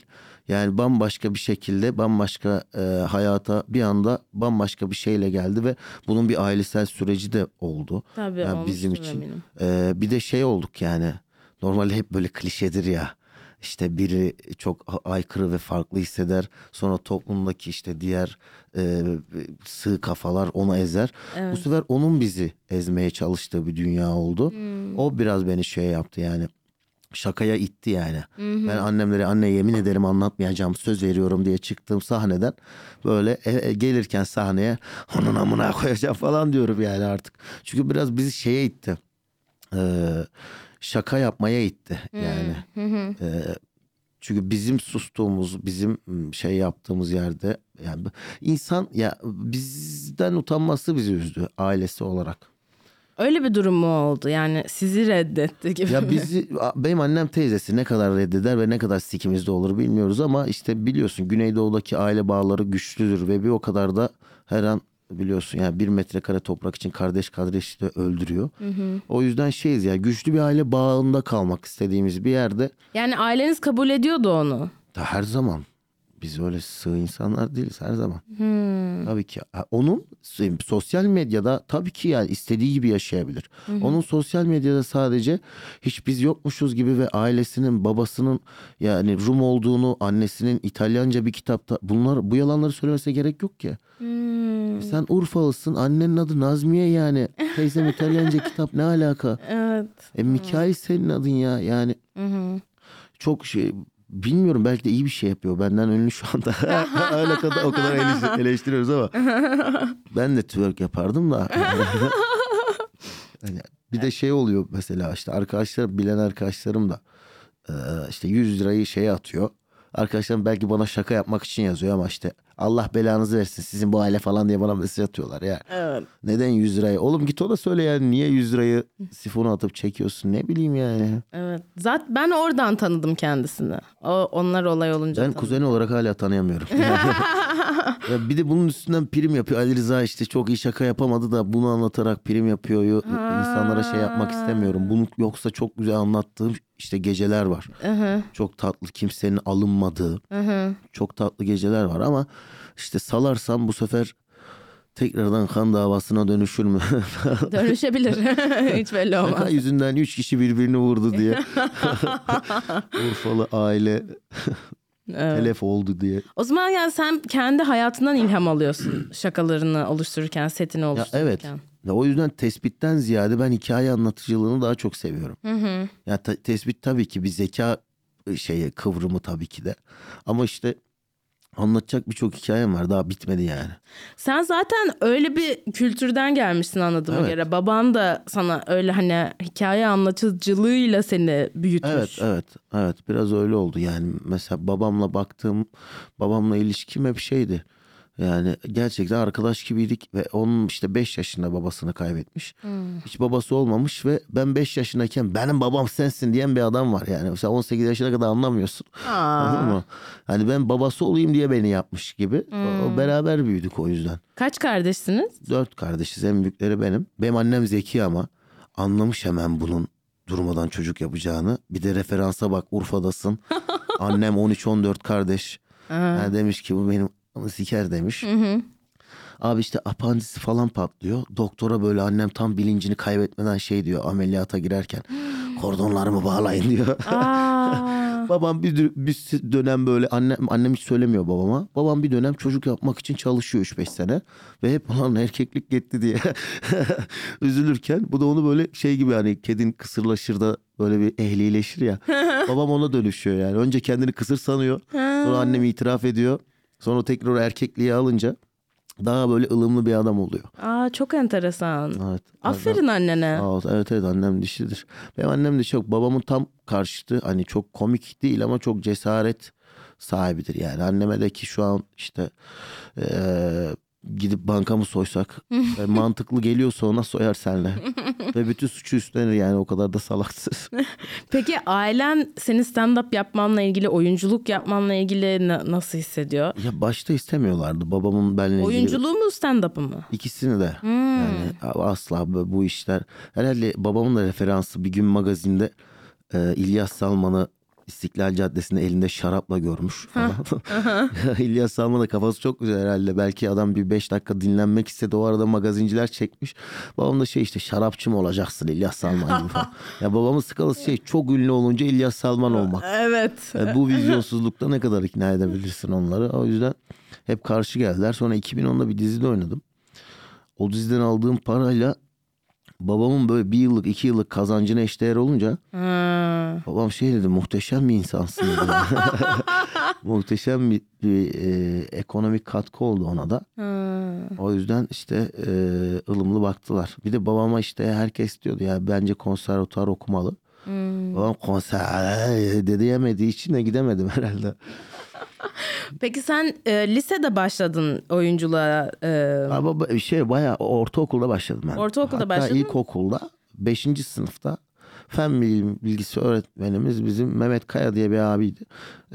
Yani bambaşka bir şekilde bambaşka e, hayata bir anda bambaşka bir şeyle geldi ve bunun bir ailesel süreci de oldu. Tabii Yani bizim için. eminim. Ee, bir de şey olduk yani. Normalde hep böyle klişedir ya. İşte biri çok aykırı ve farklı hisseder. Sonra toplumdaki işte diğer e, sığ kafalar onu ezer. Bu sefer onun bizi ezmeye çalıştığı bir dünya oldu. O biraz beni şey yaptı yani. Şakaya itti yani. Ben annemlere anne yemin ederim anlatmayacağım söz veriyorum diye çıktığım sahneden böyle e, e, gelirken sahneye onun amına koyacağım falan diyorum yani artık. Çünkü biraz bizi şeye itti. Ee, şaka yapmaya itti yani. Ee, çünkü bizim sustuğumuz, bizim şey yaptığımız yerde yani insan ya bizden utanması bizi üzdü ailesi olarak. Öyle bir durum mu oldu? Yani sizi reddetti gibi Ya mi? bizi benim annem teyzesi ne kadar reddeder ve ne kadar sikimizde olur bilmiyoruz ama işte biliyorsun Güneydoğu'daki aile bağları güçlüdür ve bir o kadar da her an biliyorsun yani bir metrekare toprak için kardeş kardeşi de öldürüyor. O yüzden şeyiz ya güçlü bir aile bağında kalmak istediğimiz bir yerde Yani aileniz kabul ediyordu onu. da her zaman biz öyle sığ insanlar değiliz her zaman. Hmm. Tabii ki. Onun sosyal medyada tabii ki yani istediği gibi yaşayabilir. Onun sosyal medyada sadece hiç biz yokmuşuz gibi ve ailesinin babasının yani Rum olduğunu annesinin İtalyanca bir kitapta bunlar bu yalanları söylemesine gerek yok ki. Hmm. Sen Urfalısın annenin adı Nazmiye yani. Teyzem İtalyanca kitap ne alaka? Evet. E Mikail senin adın ya yani. Çok şey bilmiyorum belki de iyi bir şey yapıyor. Benden ünlü şu anda. *laughs* Öyle kadar o kadar eleş- *laughs* eleştiriyoruz ama. *laughs* ben de twerk yapardım da. Hani bir de şey oluyor mesela işte arkadaşlar bilen arkadaşlarım da işte 100 lirayı şeye atıyor. Arkadaşlarım belki bana şaka yapmak için yazıyor ama işte Allah belanızı versin sizin bu aile falan diye bana mesaj atıyorlar ya. Evet. Neden 100 lirayı? Oğlum git o da söyle yani niye 100 lirayı sifonu atıp çekiyorsun ne bileyim yani. Evet. Zaten ben oradan tanıdım kendisini. O onlar olay olunca Ben tanıdım. kuzeni olarak hala tanıyamıyorum. *laughs* *laughs* ya bir de bunun üstünden prim yapıyor. Ali Rıza işte çok iyi şaka yapamadı da bunu anlatarak prim yapıyor. Yo- İnsanlara şey yapmak istemiyorum. Bunu yoksa çok güzel anlattığım işte geceler var. Hı-hı. Çok tatlı kimsenin alınmadığı Hı-hı. çok tatlı geceler var ama işte salarsam bu sefer tekrardan kan davasına dönüşür mü? *laughs* Dönüşebilir. *laughs* Hiç belli olmaz. Şaka yüzünden üç kişi birbirini vurdu diye. *laughs* Urfalı aile Evet. telef oldu diye. O zaman yani sen kendi hayatından ilham alıyorsun *clears throat* şakalarını oluştururken, setini Ya oluştururken. evet. Ya o yüzden tespitten ziyade ben hikaye anlatıcılığını daha çok seviyorum. Ya ta- tespit tabii ki bir zeka şeyi kıvrımı tabii ki de. Ama işte anlatacak birçok hikayem var daha bitmedi yani. Sen zaten öyle bir kültürden gelmişsin anladığıma Evet. göre. Baban da sana öyle hani hikaye anlatıcılığıyla seni büyütmüş. Evet evet evet biraz öyle oldu yani mesela babamla baktığım babamla ilişkim hep şeydi. Yani gerçekten arkadaş gibiydik ve onun işte 5 yaşında babasını kaybetmiş. Hiç babası olmamış ve ben 5 yaşındayken benim babam sensin diyen bir adam var yani. Mesela 18 yaşına kadar anlamıyorsun. Anladın mı? Hani ben babası olayım diye beni yapmış gibi. O beraber büyüdük o yüzden. Kaç kardeşsiniz? Dört kardeşiz en büyükleri benim. Benim annem zeki ama anlamış hemen bunun durmadan çocuk yapacağını. Bir de referansa bak Urfa'dasın. *laughs* Annem 13-14 kardeş. Yani demiş ki bu benim onu siker demiş. Abi işte apandisi falan patlıyor. Doktora böyle annem tam bilincini kaybetmeden şey diyor ameliyata girerken. *gasps* Kordonlarımı bağlayın diyor. *laughs* Babam bir, bir dönem böyle annem annem hiç söylemiyor babama. Babam bir dönem çocuk yapmak için çalışıyor 3-5 sene ve hep ulan erkeklik gitti diye *laughs* üzülürken bu da onu böyle şey gibi hani kedin kısırlaşır da böyle bir ehlileşir ya. *laughs* Babam ona dönüşüyor yani. Önce kendini kısır sanıyor. Sonra annem itiraf ediyor. Sonra tekrar o erkekliği alınca daha böyle ılımlı bir adam oluyor. Aa çok enteresan. Evet. Aferin annene. Sağ ol. Evet evet annem dişlidir. Benim annem de çok babamın tam karşıtı hani çok komik değil ama çok cesaret sahibidir yani. Anneme de ki şu an işte eee, gidip bankamı soysak *laughs* e, mantıklı geliyorsa ona soyar senle. *laughs* Ve bütün suçu üstlenir yani o kadar da salaksız. *laughs* Peki ailen seni stand-up yapmanla ilgili, oyunculuk yapmanla ilgili na- nasıl hissediyor? ya başta istemiyorlardı babamın benimle ilgili. Oyunculuğu mu stand-up'ı mı? İkisini de. Yani asla bu bu işler. Herhalde babamın da referansı bir gün magazinde e, İlyas Salman'ı İstiklal Caddesi'nde elinde şarapla görmüş falan. *laughs* İlyas Salman da kafası çok güzel herhalde. Belki adam bir beş dakika dinlenmek istedi. O arada magazinciler çekmiş. Babam da şey işte şarapçı mı olacaksın İlyas Salman gibi falan. *laughs* ya babamın skalası şey çok ünlü olunca İlyas Salman olmak. Evet. Yani bu vizyonsuzlukta ne kadar ikna edebilirsin onları. O yüzden hep karşı geldiler. Sonra 2010'da bir dizide oynadım. O diziden aldığım parayla babamın böyle bir yıllık iki yıllık kazancına eşdeğer olunca Ha. Babam şey dedi muhteşem bir insansın dedi. *laughs* muhteşem bir, bir e, ekonomik katkı oldu ona da. O yüzden işte e, ılımlı baktılar. Bir de babama işte herkes diyordu ya bence konservatuar okumalı. Babam konser dedi yemediği için de gidemedim *laughs* herhalde. *laughs* Peki sen e, lisede başladın oyunculuğa. E, Ama şey bayağı ortaokulda başladım ben. Ortaokulda Hatta başladın ilkokulda 5. sınıfta fen bilgisi öğretmenimiz bizim Mehmet Kaya diye bir abiydi.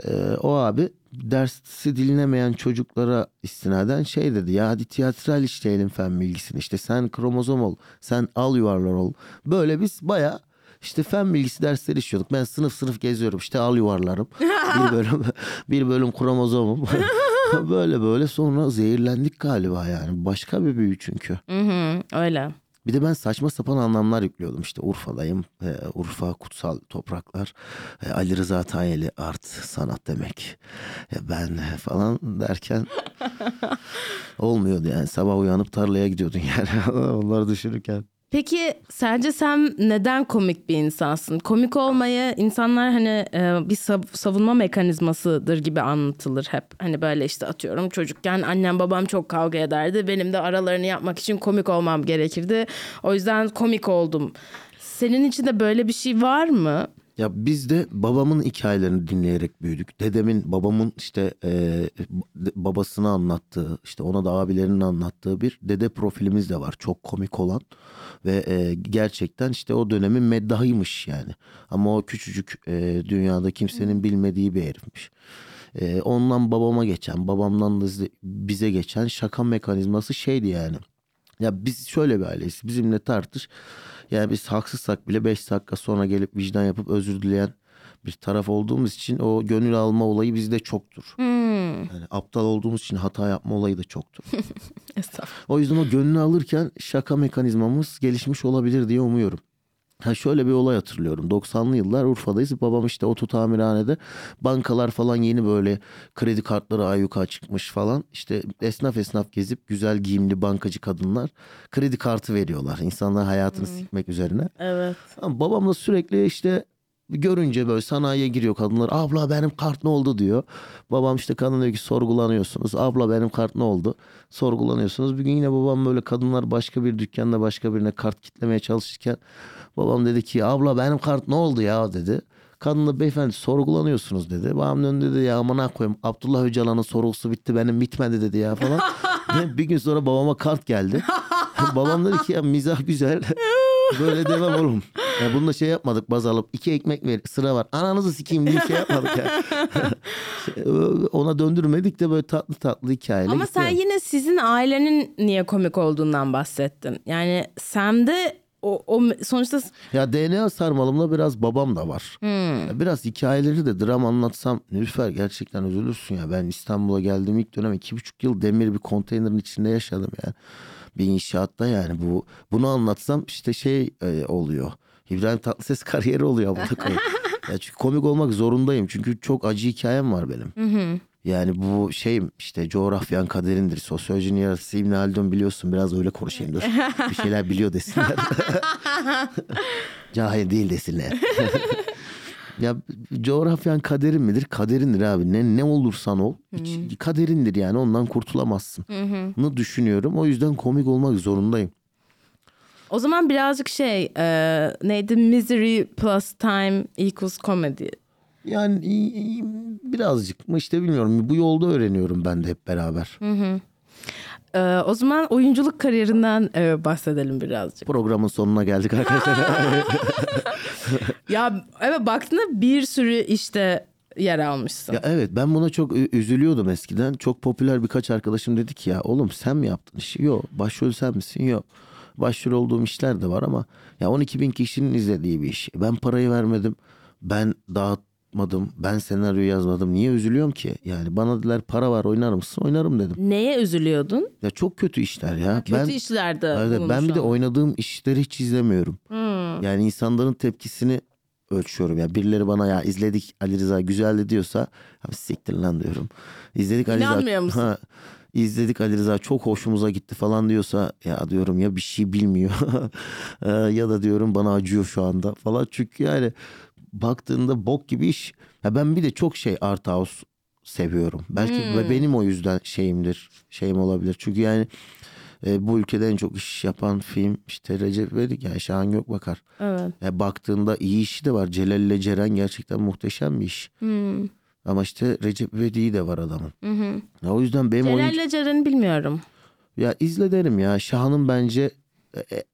Ee, o abi dersi dinlemeyen çocuklara istinaden şey dedi ya hadi tiyatral işleyelim fen bilgisini işte sen kromozom ol sen al yuvarlar ol. Böyle biz bayağı işte fen bilgisi dersleri işliyorduk. Ben sınıf sınıf geziyorum işte al yuvarlarım. bir *laughs* bölüm bir bölüm kromozomum. *laughs* böyle böyle sonra zehirlendik galiba yani. Başka bir büyü çünkü. hı hı, öyle. Bir de ben saçma sapan anlamlar yüklüyordum. İşte Urfa'dayım. E, Urfa kutsal topraklar. E, Ali Rıza Tayeli art sanat demek. E, ben falan derken *laughs* olmuyordu yani. Sabah uyanıp tarlaya gidiyordun yani. Onları düşünürken. Peki sence sen neden komik bir insansın? Komik olmayı insanlar hani e, bir sav- savunma mekanizmasıdır gibi anlatılır hep. Hani böyle işte atıyorum çocukken annem babam çok kavga ederdi. Benim de aralarını yapmak için komik olmam gerekirdi. O yüzden komik oldum. Senin için de böyle bir şey var mı? Ya biz de babamın hikayelerini dinleyerek büyüdük. Dedemin, babamın işte e, babasını anlattığı, işte ona da abilerinin anlattığı bir dede profilimiz de var. Çok komik olan ve e, gerçekten işte o dönemin meddahıymış yani. Ama o küçücük e, dünyada kimsenin bilmediği bir herifmiş. E, ondan babama geçen, babamdan da bize geçen şaka mekanizması şeydi yani. Ya biz şöyle bir aileyiz. Bizimle tartış. Yani biz haksızsak bile 5 dakika sonra gelip vicdan yapıp özür dileyen bir taraf olduğumuz için o gönül alma olayı bizde çoktur. Hmm. Yani aptal olduğumuz için hata yapma olayı da çoktur. *laughs* O yüzden o gönlü alırken şaka mekanizmamız gelişmiş olabilir diye umuyorum. Ha şöyle bir olay hatırlıyorum. 90'lı yıllar Urfa'dayız. Babam işte oto tamirhanede bankalar falan yeni böyle kredi kartları ayyuka çıkmış falan. İşte esnaf esnaf gezip güzel giyimli bankacı kadınlar kredi kartı veriyorlar. İnsanlar hayatını sikmek üzerine. Evet. Ama babam da sürekli işte görünce böyle sanayiye giriyor kadınlar. Abla benim kart ne oldu diyor. Babam işte kadın diyor ki sorgulanıyorsunuz. Abla benim kart ne oldu? Sorgulanıyorsunuz. Bir gün yine babam böyle kadınlar başka bir dükkanda başka birine kart kitlemeye çalışırken babam dedi ki abla benim kart ne oldu ya dedi. Kadın da beyefendi sorgulanıyorsunuz dedi. Babam döndü dedi ya amına koyayım Abdullah Öcalan'ın sorgusu bitti benim bitmedi dedi ya falan. *laughs* bir gün sonra babama kart geldi. *laughs* babam dedi ki ya mizah güzel. Böyle demem oğlum. Ya bunu da şey yapmadık baz alıp iki ekmek ver sıra var. Ananızı sikeyim diye şey yapmadık ya. *laughs* Ona döndürmedik de böyle tatlı tatlı hikayeyle Ama gitti. sen yine sizin ailenin niye komik olduğundan bahsettin. Yani Sam'de o, o sonuçta Ya DNA sarmalımda biraz babam da var. Ya Biraz hikayeleri de dram anlatsam Nilüfer gerçekten üzülürsün ya. Ben İstanbul'a geldiğim ilk dönem iki buçuk yıl demir bir konteynerin içinde yaşadım yani. Bir inşaatta yani bu bunu anlatsam işte şey e, oluyor. İbrahim Tatlıses *laughs* kariyeri oluyor burada *laughs* ya çünkü komik olmak zorundayım. Çünkü çok acı hikayem var benim. Yani bu şey işte coğrafyan kaderindir. Sosyolojinin yarısı İbn Haldun biliyorsun. Biraz öyle konuşayım dur. Bir şeyler biliyor desinler. *laughs* Cahil değil desinler. *laughs* ya coğrafyan kaderin midir? Kaderindir abi. Ne ne olursan ol. hiç- kaderindir yani ondan kurtulamazsın. Nı düşünüyorum. O yüzden komik olmak zorundayım. o zaman birazcık şey e, neydi misery plus time equals comedy. Yani birazcık mı işte bilmiyorum. Bu yolda öğreniyorum ben de hep beraber. E, o zaman oyunculuk kariyerinden e, bahsedelim birazcık. Programın sonuna geldik arkadaşlar. *laughs* Ya evet baktığında bir sürü işte yer almışsın. Ya evet ben buna çok üzülüyordum eskiden. Çok popüler birkaç arkadaşım dedi ki ya oğlum sen mi yaptın işi? Yok. Başrol sen misin? Yok. Başrol olduğum işler de var ama ya 12 bin kişinin izlediği bir iş. Ben parayı vermedim. Ben dağıtmadım. Ben senaryo yazmadım. Niye üzülüyorum ki? Yani bana dediler para var oynar mısın? Oynarım dedim. Neye üzülüyordun? Ya çok kötü işler ya. Kötü ben, işlerde Evet, ben bir de oynadığım işleri hiç izlemiyorum. Hmm. Yani insanların tepkisini ölçüyorum. Ya birileri bana ya izledik Ali Rıza güzeldi diyorsa abi siktir lan diyorum. İzledik Ali Rıza. İnanmıyor musun? Ha, izledik Ali Rıza çok hoşumuza gitti falan diyorsa ya diyorum ya bir şey bilmiyor. *laughs* Ee, ya da diyorum bana acıyor şu anda falan. Çünkü yani baktığında bok gibi iş. Ya ben bir de çok şey art house seviyorum. Belki ve benim o yüzden şeyimdir. Şeyim olabilir. Çünkü yani e, bu ülkede en çok iş yapan film işte Recep İvedik yani Şahan Gökbakar. Evet. Ya baktığında iyi işi de var. Celal ile Ceren gerçekten muhteşem bir iş. Hmm. Ama işte Recep İvedik'i de var adamın. Hı hı. Ya o yüzden benim oyuncu... Celal'le Ceren'i bilmiyorum. Ya izle derim ya. Şahan'ın bence e,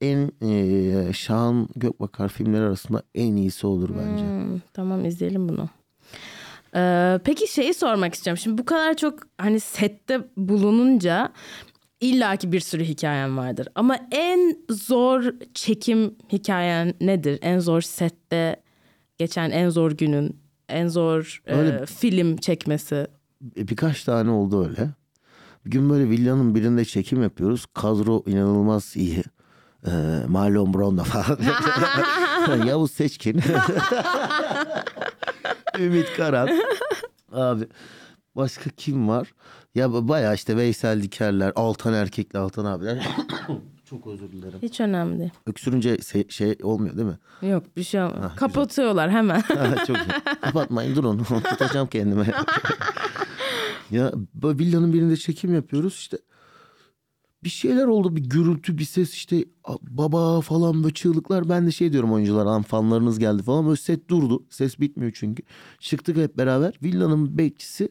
en e, Şahan Gökbakar filmleri arasında en iyisi olur bence. Hmm, tamam izleyelim bunu. Ee, peki şeyi sormak istiyorum. Şimdi bu kadar çok hani sette bulununca illaki bir sürü hikayen vardır. Ama en zor çekim hikayen nedir? En zor sette geçen en zor günün, en zor e, Öyle- film çekmesi. E, Birkaç tane oldu öyle. Bir gün böyle villanın birinde çekim yapıyoruz. Kadro inanılmaz iyi. Ee, Marlon Brando falan. *laughs* *laughs* Yavuz Seçkin. *laughs* Ümit Karan. Abi başka kim var? Ya baya işte Veysel Dikerler, Altan Erkekli Altan abiler. *coughs* Çok özür dilerim. Hiç önemli değil. Öksürünce se- şey olmuyor değil mi? Yok bir şey olmaz. Kapatıyorlar hemen. Ha, Çok iyi. Kapatmayın durun. Tutacağım kendime. ya villanın birinde çekim yapıyoruz işte. Bir şeyler oldu bir gürültü bir ses işte baba falan böyle çığlıklar. Ben de şey diyorum oyuncular "Lan fanlarınız geldi falan. Böyle set durdu. Ses bitmiyor çünkü. Çıktık hep beraber. Villanın bekçisi.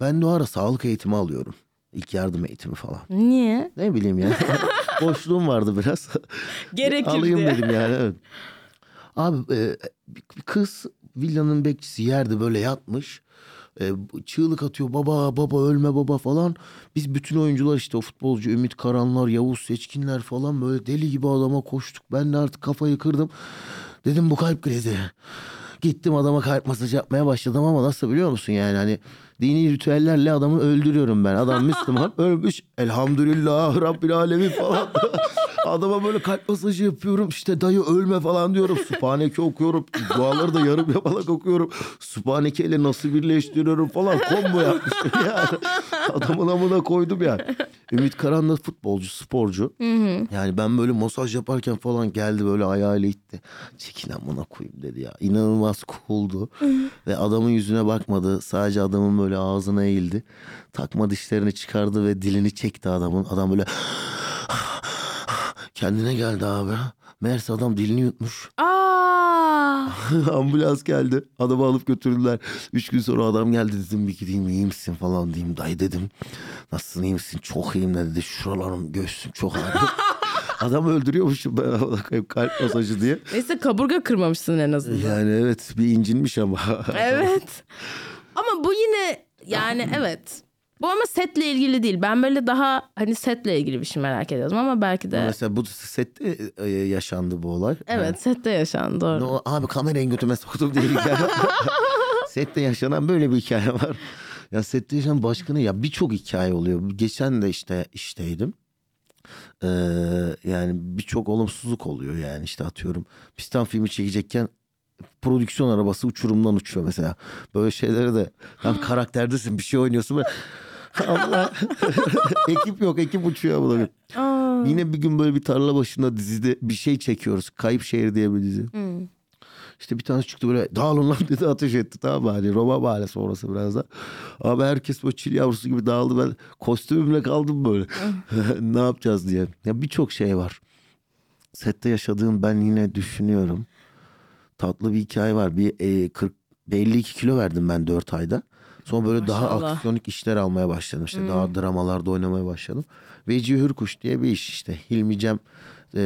Ben de o ara sağlık eğitimi alıyorum. İlk yardım eğitimi falan. Niye? Ne bileyim ya. *laughs* Boşluğum vardı biraz. Gerekir Alayım dedim yani evet. Abi e, kız villanın bekçisi yerde böyle yatmış. E, çığlık atıyor baba baba ölme baba falan. Biz bütün oyuncular işte o futbolcu Ümit Karanlar, Yavuz Seçkinler falan böyle deli gibi adama koştuk. Ben de artık kafayı kırdım. Dedim bu kalp krizi. Gittim adama kalp masajı yapmaya başladım ama nasıl biliyor musun yani hani dini ritüellerle adamı öldürüyorum ben. Adam *laughs* Müslüman ölmüş elhamdülillah Rabbil alemin falan. *laughs* Adama böyle kalp masajı yapıyorum işte dayı ölme falan diyorum. Sübhaneke okuyorum. Duaları da yarım yamalak okuyorum. Sübhaneke ile nasıl birleştiriyorum falan. Combo yapmışım yani. Adamın amına koydum yani. Ümit Karan da futbolcu, sporcu. Yani ben böyle masaj yaparken falan geldi böyle ayağıyla itti. Çekin amına koyayım dedi ya. İnanılmaz cool'du. ve adamın yüzüne bakmadı. Sadece adamın böyle ağzına eğildi. Takma dişlerini çıkardı ve dilini çekti adamın. Adam böyle kendine geldi abi. Meğerse adam dilini yutmuş. Aa! *laughs* Ambulans geldi. Adamı alıp götürdüler. Üç gün sonra adam geldi dedim bir gideyim iyi misin falan diyeyim. Dayı dedim. Nasılsın iyi misin? Çok iyiyim dedi. Şuralarım göğsüm çok ağrıyor. *laughs* Adam öldürüyormuşum ben kalp masajı diye. Neyse kaburga kırmamışsın en azından. Yani evet bir incinmiş ama. Evet. *laughs* Ama bu yine yani *clears throat* evet. Bu ama setle ilgili değil. Ben böyle daha hani setle ilgili bir şey merak ediyordum ama belki de Mesela bu sette e, yaşandı bu olay. evet sette yaşandı doğru. No, abi kamerayı götüme soktum diye hikaye. *laughs* sette yaşanan böyle bir hikaye var. Ya sette yaşanan başkanı ya birçok hikaye oluyor. Geçen de işte işteydim. Ee, yani birçok olumsuzluk oluyor yani işte atıyorum. Pistan filmi çekecekken prodüksiyon arabası uçurumdan uçuyor mesela. Böyle şeylere de tam *gasps* karakterdesin bir şey oynuyorsun böyle. *laughs* Allah. *laughs* ekip yok ekip uçuyor. Aa, Yine bir gün böyle bir tarla başında dizide bir şey çekiyoruz. Kayıp Şehir diye bir dizi. hmm. İşte bir tanesi çıktı böyle dağılın lan *laughs* dedi ateş etti tamam mı? Hani Roma mahallesi orası biraz da. Abi herkes böyle çil yavrusu gibi dağıldı ben kostümümle kaldım böyle. ne yapacağız diye. Ya birçok şey var. Sette yaşadığım ben yine düşünüyorum. Tatlı bir hikaye var. Bir e, 40 52 kilo verdim ben 4 ayda. Sonra böyle daha Maşallah. aksiyonik işler almaya başladım. İşte daha dramalarda oynamaya başladım. Veci Hürkuş diye bir iş işte. Hilmi Cem e,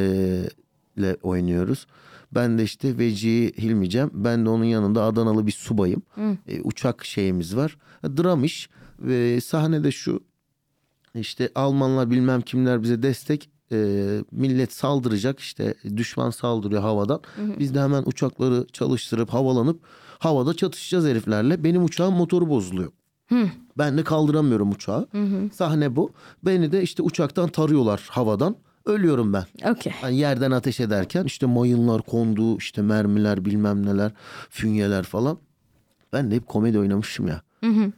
ile oynuyoruz. Ben de işte Veci Hilmi Cem. Ben de onun yanında Adanalı bir subayım. E, uçak şeyimiz var. Dram iş. Ve sahnede şu işte Almanlar bilmem kimler bize destek e, millet saldıracak işte düşman saldırıyor havadan. Biz de hemen uçakları çalıştırıp havalanıp havada çatışacağız heriflerle. Benim uçağın motoru bozuluyor. Ben de kaldıramıyorum uçağı. Sahne bu. Beni de işte uçaktan tarıyorlar havadan. Ölüyorum ben. Okey. Hani yerden ateş ederken işte mayınlar kondu, işte mermiler bilmem neler, fünyeler falan. Ben de hep komedi oynamışım ya.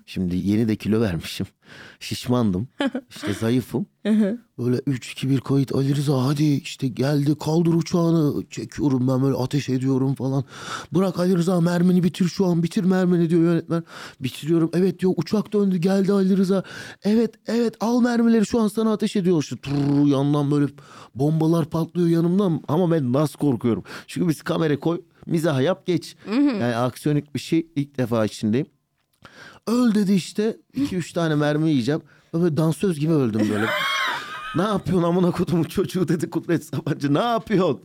Şimdi yeni de kilo vermişim. Şişmandım. *laughs* İşte zayıfım. Böyle 3-2-1 kayıt Ali Rıza hadi işte geldi kaldır uçağını çekiyorum ben böyle ateş ediyorum falan. Bırak Ali Rıza mermini bitir şu an bitir mermini diyor yönetmen. Bitiriyorum evet diyor uçak döndü geldi Ali Rıza. Evet evet al mermileri şu an sana ateş ediyor. İşte turr, yandan böyle bombalar patlıyor yanımdan ama ben nasıl korkuyorum. Çünkü biz kamera koy mizah yap geç. Yani aksiyonik bir şey ilk defa içindeyim. Öl dedi işte. 2-3 tane mermi yiyeceğim. Böyle dansöz gibi öldüm böyle. *laughs* ne yapıyorsun amına kodumun çocuğu dedi Kudret Sabancı. Ne yapıyorsun?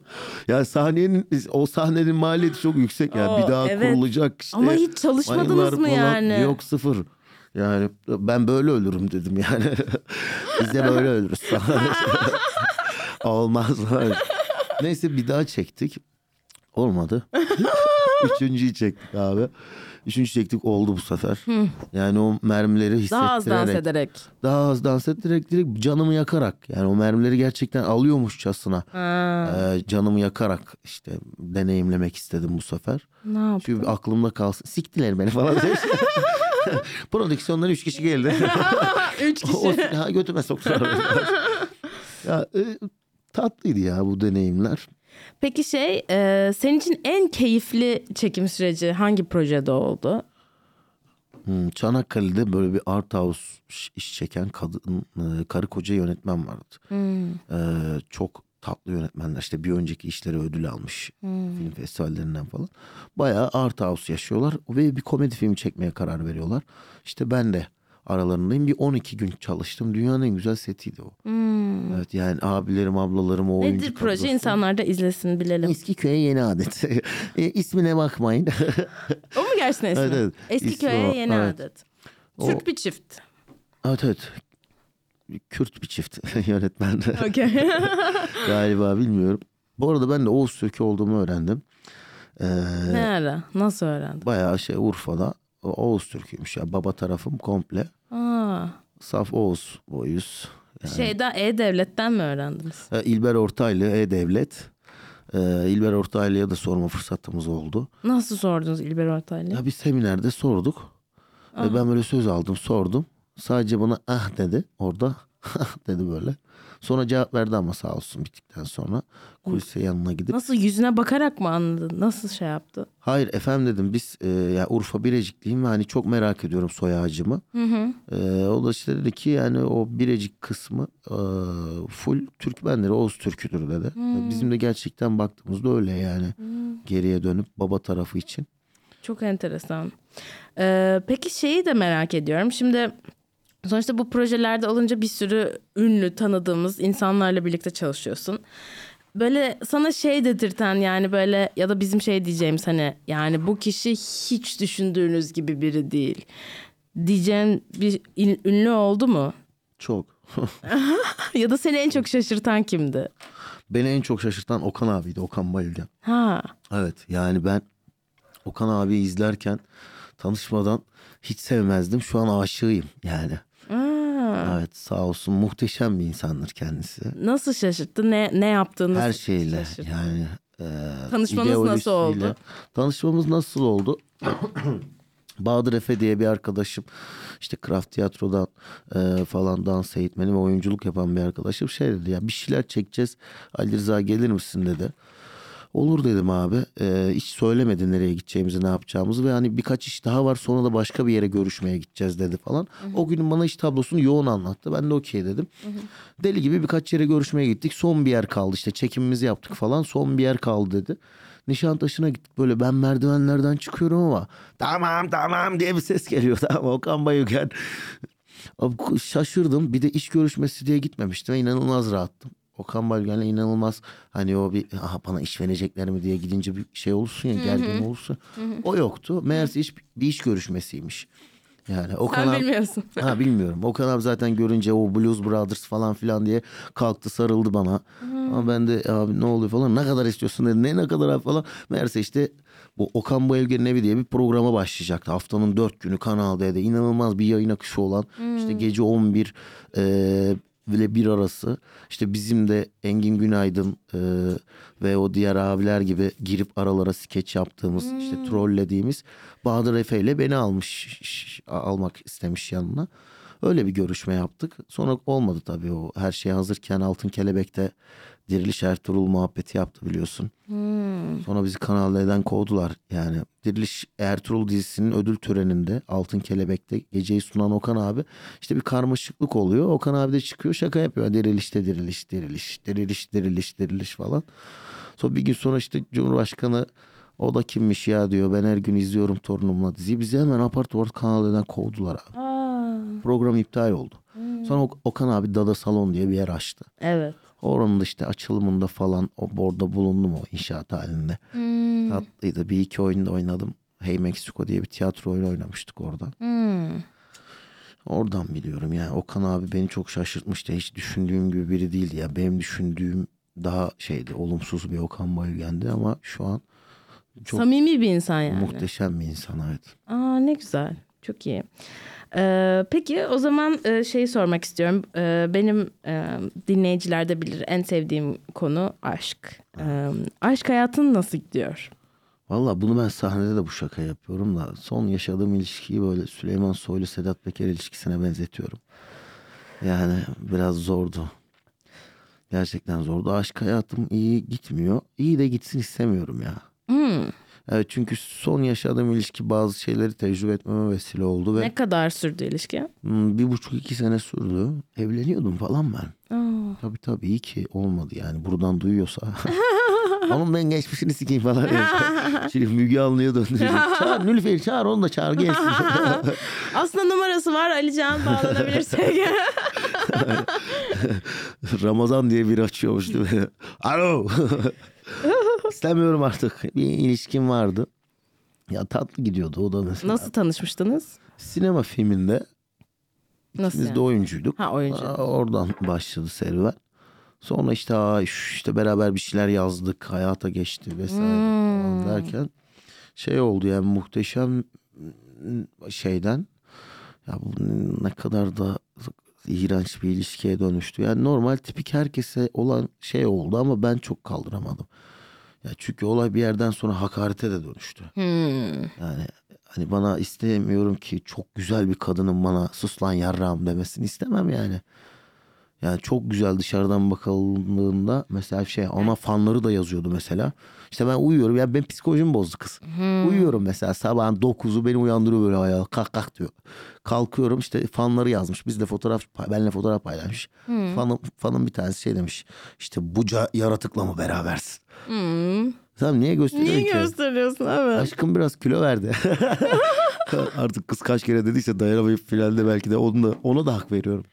Ya sahnenin o sahnenin maliyeti çok yüksek ya. Oo, bir daha evet. kurulacak işte. Ama hiç çalışmadınız mayınlar mı falan. yani? Yok sıfır. Yani ben böyle ölürüm dedim yani. *laughs* Biz de böyle ölürüz. *laughs* Olmaz. Neyse bir daha çektik. Olmadı. Üçüncüyü çektik abi. Üçüncü çektik oldu bu sefer. Yani o mermileri hissettirerek. Daha az dans ederek. Daha az dans ettirerek direkt canımı yakarak. Yani o mermileri gerçekten alıyormuşçasına. Ee, canımı yakarak işte deneyimlemek istedim bu sefer. ne yaptın? Çünkü aklımda kalsın. Siktiler beni falan. *laughs* Prodüksiyondan üç kişi geldi. *laughs* Üç kişi. *laughs* o, ha, götüme soktular. ya, e, tatlıydı ya bu deneyimler. Peki şey e, senin için en keyifli çekim süreci hangi projede oldu? Hmm, Çanakkale'de böyle bir art house iş- çeken kadın, e, karı koca yönetmen vardı. Ee, çok tatlı yönetmenler işte bir önceki işleri ödül almış film festivallerinden falan. Bayağı art house yaşıyorlar ve bir komedi filmi çekmeye karar veriyorlar. İşte ben de aralarındayım bir 12 gün çalıştım. Dünyanın en güzel setiydi o. Evet yani abilerim ablalarım o oyuncu Nedir proje kadrosu. insanlar da izlesin bilelim. Eski köye yeni adet. *laughs* e, ismine bakmayın. *laughs* O mu gerçekten ismi? Evet, evet. Eski İsmi köye o, yeni evet. adet. O- Türk bir çift. evet evet. Kürt bir çift *laughs* yönetmen. Okey. Galiba bilmiyorum. Bu arada ben de Oğuz Türk'ü olduğumu öğrendim. Ee, ne ara? Nasıl öğrendin? bayağı şey Urfa'da Oğuz Türk'üymüş ya. Baba tarafım komple. Aa, Saf Oğuz boyuz. Yani, şeyden E-Devlet'ten mi öğrendiniz? e, İlber Ortaylı E-Devlet. Ee, İlber Ortaylı'ya da sorma fırsatımız oldu. Nasıl sordunuz İlber Ortaylı? Ya bir seminerde sorduk. Ve ben böyle söz aldım sordum. Sadece bana ah dedi orada. *laughs* Ah dedi böyle. Sonra cevap verdi ama sağ olsun bittikten sonra. Kulise yanına gidip. Nasıl yüzüne bakarak mı anladın? Nasıl şey yaptı? Hayır efendim dedim biz e, ya Urfa Birecikliyim ve hani çok merak ediyorum soy ağacımı. E, o da işte dedi ki yani o Birecik kısmı e, full Türkmenleri Oğuz Türküdür dedi. Bizim de gerçekten baktığımızda öyle yani. Geriye dönüp baba tarafı için. Çok enteresan. Ee, peki şeyi de merak ediyorum. Şimdi sonuçta bu projelerde olunca bir sürü ünlü tanıdığımız insanlarla birlikte çalışıyorsun. Böyle sana şey dedirten yani böyle ya da bizim şey diyeceğimiz hani yani bu kişi hiç düşündüğünüz gibi biri değil. Diyeceğin bir ünlü oldu mu? Çok. *laughs* ya da seni en çok şaşırtan kimdi? Beni en çok şaşırtan Okan abiydi. Okan Bayülgen. Ha. Evet yani ben Okan abi izlerken tanışmadan hiç sevmezdim. Şu an aşığıyım yani. Evet sağ olsun muhteşem bir insandır kendisi. nasıl şaşırttı? Ne ne yaptığını Her şeyle şaşırttı? yani. E, Tanışmanız nasıl oldu? Tanışmamız nasıl oldu? *clears throat* Bahadır Efe diye bir arkadaşım işte Kraft Tiyatro'dan e, falan dans eğitmeni ve oyunculuk yapan bir arkadaşım şey dedi ya bir şeyler çekeceğiz Ali Rıza gelir misin dedi. Olur dedim abi. E, hiç söylemedi nereye gideceğimizi ne yapacağımızı ve hani birkaç iş daha var sonra da başka bir yere görüşmeye gideceğiz dedi falan. O gün bana iş tablosunu yoğun anlattı. Ben de okey dedim. Deli gibi birkaç yere görüşmeye gittik. Son bir yer kaldı işte çekimimizi yaptık falan. Son bir yer kaldı dedi. Nişantaşı'na gittik böyle ben merdivenlerden çıkıyorum ama tamam tamam diye bir ses geliyor tamam *laughs* Okan Bayülgen. Abi Şaşırdım bir de iş görüşmesi diye gitmemiştim inanılmaz rahattım. Okan Bayülgen'le inanılmaz hani o bir aha bana iş verecekler mi diye gidince bir şey olursun ya gergin olursun. O yoktu. Meğerse iş, bir iş görüşmesiymiş. Yani Okan Sen abi- bilmiyorsun. *laughs* Ha bilmiyorum. Okan abi zaten görünce o Blues Brothers falan filan diye kalktı sarıldı bana. Ama ben de abi ne oluyor falan ne kadar istiyorsun dedi. Ne ne kadar abi falan. Meğerse işte bu Okan Bayülgen'in evi diye bir programa başlayacaktı. Haftanın dört günü Kanal D'de inanılmaz bir yayın akışı olan işte gece 11 e, ile bir arası işte bizim de Engin Günaydın e, ve o diğer abiler gibi girip aralara skeç yaptığımız işte trollediğimiz Bahadır Efe ile beni almış almak istemiş yanına. Öyle bir görüşme yaptık. Sonra olmadı tabii o her şey hazırken Altın Kelebek'te Diriliş Ertuğrul muhabbeti yaptı biliyorsun. Sonra bizi Kanal D'den kovdular. Yani Diriliş Ertuğrul dizisinin ödül töreninde Altın Kelebek'te geceyi sunan Okan abi işte bir karmaşıklık oluyor. Okan abi de çıkıyor şaka yapıyor. Dirilişte diriliş, diriliş, diriliş, diriliş, diriliş falan. Sonra bir gün sonra işte Cumhurbaşkanı o da kimmiş ya diyor. Ben her gün izliyorum torunumla diziyi. Bizi hemen apar topar Kanal D'den kovdular abi. Aa, Program iptal oldu. Sonra Ok- Okan abi Dada Salon diye bir yer açtı. evet. Oranın işte açılımında falan o orada bulundum o inşaat halinde. Hmm. Tatlıydı. Bir iki oyunda oynadım. Hey Mexico diye bir tiyatro oyunu oynamıştık orada. Hmm. Oradan biliyorum yani Okan abi beni çok şaşırtmıştı. Hiç düşündüğüm gibi biri değildi ya. Benim düşündüğüm daha şeydi olumsuz bir Okan Bayülgen'di ama şu an çok Samimi bir insan yani. muhteşem bir insan evet. Aa ne güzel. Çok iyi. Ee, peki o zaman e, şeyi sormak istiyorum. Ee, benim e, dinleyiciler de bilir en sevdiğim konu aşk. Ee, aşk hayatın nasıl gidiyor? Valla bunu ben sahnede de bu şaka yapıyorum da son yaşadığım ilişkiyi böyle Süleyman Soylu Sedat Peker ilişkisine benzetiyorum. Yani biraz zordu. Gerçekten zordu. Aşk hayatım iyi gitmiyor. İyi de gitsin istemiyorum ya. Hmm. Evet çünkü son yaşadığım ilişki bazı şeyleri tecrübe etmeme vesile oldu ve Ne kadar sürdü ilişki? hmm, bir buçuk iki sene sürdü. Evleniyordum falan ben. Aa. Tabii tabii iyi ki olmadı yani buradan duyuyorsa. *laughs* Onun ben geçmişini sikeyim falan. *laughs* Şimdi Müge Anlı'ya döndürecek. *laughs* Çağır Nülüfer'i çağır onu da çağır gelsin. Aslında numarası var Alican bağlanabilirsek. Ramazan diye biri açıyormuş değil mi? Alo. İstemiyorum artık. Bir ilişkim vardı. Ya tatlı gidiyordu o da mesela. Nasıl tanışmıştınız? Sinema filminde Nasıl biz yani? de oyuncuyduk. Ha, oyuncu. Aa, Oradan başladı serüven. Sonra işte aa, işte beraber bir şeyler yazdık. Hayata geçti vesaire Hmm. falan derken şey oldu yani muhteşem şeyden ya bu ne kadar da iğrenç bir ilişkiye dönüştü. Yani normal tipik herkese olan şey oldu ama ben çok kaldıramadım. Ya çünkü olay bir yerden sonra hakarete de dönüştü. Hmm. Yani hani bana istemiyorum ki çok güzel bir kadının bana sus lan yarrağım demesini istemem yani. Yani çok güzel dışarıdan bakıldığında mesela şey ona fanları da yazıyordu mesela. İşte ben uyuyorum ya ben psikolojim bozdu kız. Uyuyorum mesela sabahın 9'u beni uyandırıyor böyle ayağa kalk kalk diyor. Kalkıyorum işte fanları yazmış. Biz de fotoğraf benle fotoğraf paylaşmış. Fanım, fanım bir tanesi şey demiş. İşte buca yaratıkla mı berabersin? Hmm. Tamam niye gösteriyorsun Niye ki? gösteriyorsun evet. Aşkım biraz kilo verdi. *laughs* Artık kız kaç kere dediyse dayanamayıp finalde belki de onu da, ona da hak veriyorum.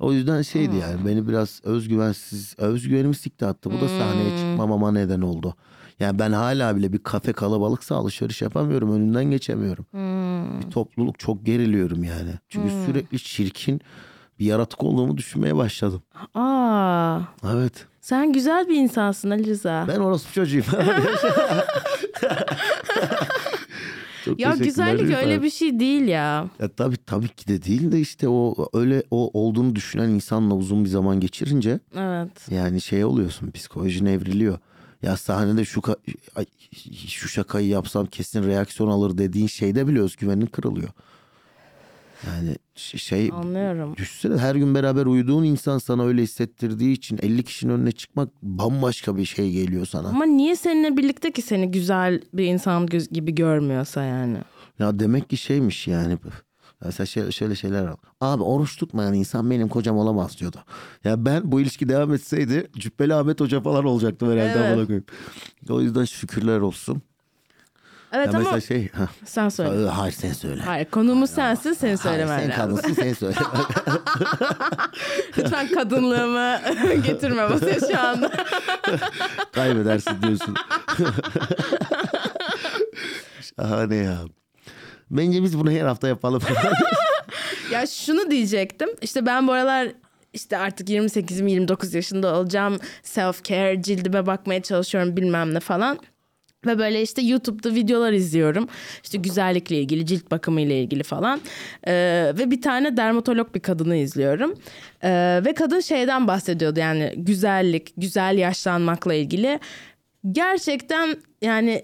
O yüzden şeydi yani beni biraz özgüvensiz, özgüvenimi sikti attı. Bu da sahneye çıkmamama neden oldu. Yani ben hala bile bir kafe kalabalıksa alışveriş yapamıyorum. Önünden geçemiyorum. Bir topluluk çok geriliyorum yani. Çünkü sürekli çirkin bir yaratık olduğumu düşünmeye başladım. Aa, Evet. sen güzel bir insansın Ali Rıza. Ben orospu çocuğuyum. *laughs* *laughs* Çok ya güzellik öyle bir şey değil ya. Ya tabii tabii ki de değil de işte o öyle o olduğunu düşünen insanla uzun bir zaman geçirince Evet. yani şey oluyorsun psikolojin evriliyor. Ya sahnede şu ka- şu şakayı yapsam kesin reaksiyon alır dediğin şeyde bile özgüvenin kırılıyor. Yani şey Anlıyorum. düşünsene her gün beraber uyuduğun insan sana öyle hissettirdiği için 50 kişinin önüne çıkmak bambaşka bir şey geliyor sana. Ama niye seninle birlikte ki seni güzel bir insan gibi görmüyorsa yani? Ya demek ki şeymiş yani. Mesela şöyle, şöyle şeyler var. Abi oruç tutmayan insan benim kocam olamaz diyordu. Ya ben bu ilişki devam etseydi Cübbeli Ahmet Hoca falan olacaktım herhalde Evet. O yüzden şükürler olsun. Evet Ya ama mesela şey... sen söyle. Hayır sen söyle. Hayır konumuz sensin senin Hayır, söylemen sen lazım. kadınsın sen söyle. *laughs* Lütfen kadınlığımı *laughs* getirme masaya şu anda. *laughs* Kaybedersin diyorsun. Şahane ya. Bence biz bunu her hafta yapalım. Ya şunu diyecektim. İşte ben bu aralar işte artık 28-29 yaşında olacağım. Self care, cildime bakmaya çalışıyorum bilmem ne falan. Ve böyle işte YouTube'da videolar izliyorum. İşte güzellikle ilgili, cilt bakımı ile ilgili falan. Ee, ve bir tane dermatolog bir kadını izliyorum. Ee, ve kadın şeyden bahsediyordu yani güzellik, güzel yaşlanmakla ilgili. Gerçekten yani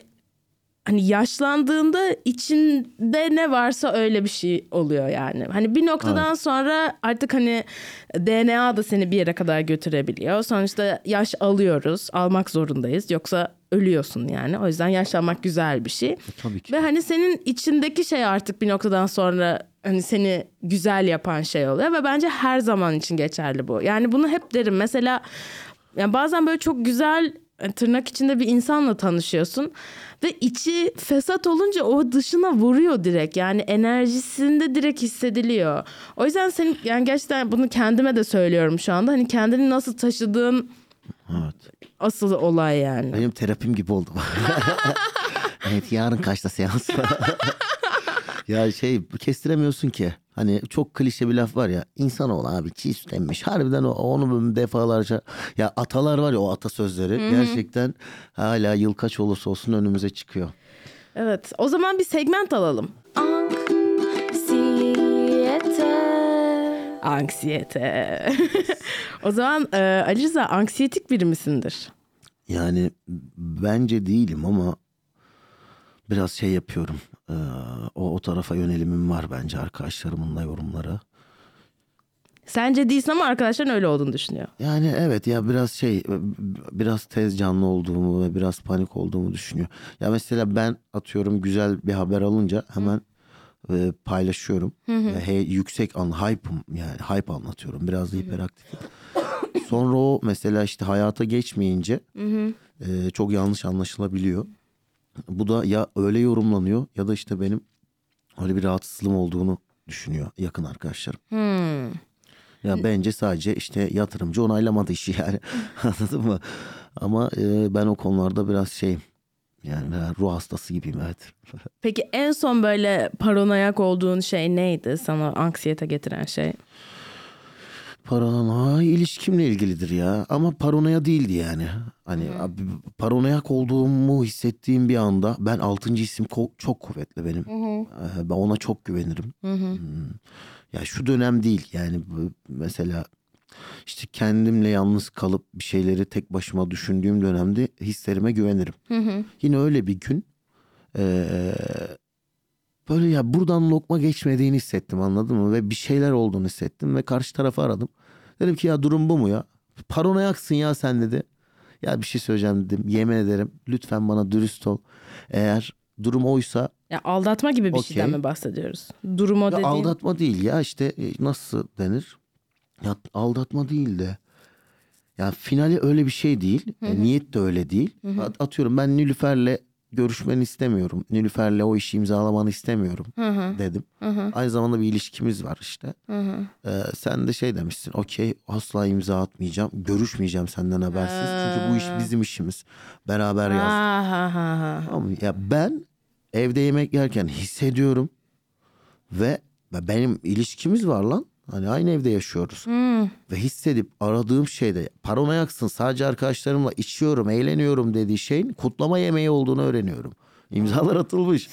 hani yaşlandığında içinde ne varsa öyle bir şey oluyor yani. Hani bir noktadan evet. sonra artık hani DNA da seni bir yere kadar götürebiliyor. Sonuçta yaş alıyoruz, almak zorundayız. Yoksa ölüyorsun yani. O yüzden yaşlanmak güzel bir şey. E, tabii ki. Ve hani senin içindeki şey artık bir noktadan sonra hani seni güzel yapan şey oluyor ve bence her zaman için geçerli bu. Yani bunu hep derim. Mesela yani bazen böyle çok güzel tırnak içinde bir insanla tanışıyorsun ve içi fesat olunca o dışına vuruyor direkt. Yani enerjisinde direkt hissediliyor. O yüzden senin yani gerçekten bunu kendime de söylüyorum şu anda. Hani kendini nasıl taşıdığın Evet. asıl olay yani. Benim terapim gibi oldu. *laughs* evet yarın kaçta seans? *laughs* ya şey kestiremiyorsun ki. Hani çok klişe bir laf var ya. İnsanoğlu abi çiğ süt emmiş. Harbiden o, onu defalarca. Ya atalar var ya o atasözleri. Hı-hı. Gerçekten hala yıl kaç olursa olsun önümüze çıkıyor. Evet o zaman bir segment alalım. Anksiyete. Anksiyete. *laughs* o zaman e, Ali Rıza anksiyetik biri misindir? Yani bence değilim ama biraz şey yapıyorum. Ee, o, o tarafa yönelimim var bence arkadaşlarımın da yorumlara. Sence değilsin ama arkadaşların öyle olduğunu düşünüyor. Yani evet ya biraz şey biraz tez canlı olduğumu ve biraz panik olduğumu düşünüyor. Ya mesela ben atıyorum güzel bir haber alınca hemen e, paylaşıyorum. Hı hı. He, yüksek an hype'ım yani hype anlatıyorum. Biraz da hiperaktifim. *coughs* Sonra o mesela işte hayata geçmeyince hı hı. E, çok yanlış anlaşılabiliyor. Bu da ya öyle yorumlanıyor ya da işte benim öyle bir rahatsızlığım olduğunu düşünüyor yakın arkadaşlarım. Hmm. Ya bence sadece işte yatırımcı onaylamadı işi yani *laughs* anladın mı? Ama e, ben o konularda biraz şeyim yani ruh hastası gibiyim evet. *laughs* Peki en son böyle paranoyak olduğun şey neydi sana anksiyete getiren şey? Paranoya ilişkimle ilgilidir ya. Ama paranoya değildi yani. Hani abi, paranoyak olduğumu hissettiğim bir anda ben altıncı isim ko- çok kuvvetli benim. Ee, ben ona çok güvenirim. Hmm. Ya şu dönem değil yani mesela işte kendimle yalnız kalıp bir şeyleri tek başıma düşündüğüm dönemde hislerime güvenirim. Yine öyle bir gün ee, böyle ya buradan lokma geçmediğini hissettim anladın mı? Ve bir şeyler olduğunu hissettim ve karşı tarafı aradım. Dedim ki ya durum bu mu ya? Paranoyaksın ya sen dedi. Ya bir şey söyleyeceğim dedim. Yemin ederim lütfen bana dürüst ol. Eğer durum oysa ya aldatma gibi bir okay. şeyden mi bahsediyoruz? Durum o dediğin. Aldatma değil ya işte e, nasıl denir? Ya aldatma değil de ya finali öyle bir şey değil. Hı hı. E, niyet de öyle değil. Hı hı. Atıyorum ben Nilüfer'le görüşmeni istemiyorum. Nilüfer'le o işi imzalamanı istemiyorum hı hı. dedim. Hı hı. Aynı zamanda bir ilişkimiz var işte. Hı hı. Ee, sen de şey demişsin. Okey asla imza atmayacağım. Görüşmeyeceğim senden habersiz. Ha. Çünkü bu iş bizim işimiz. Beraber yazdık. Ama ya ben evde yemek yerken hissediyorum. Ve benim ilişkimiz var lan. Hani aynı evde yaşıyoruz. Hmm. Ve hissedip aradığım şeyde paranoyaksın sadece arkadaşlarımla içiyorum, eğleniyorum dediği şeyin kutlama yemeği olduğunu öğreniyorum. İmzalar atılmış.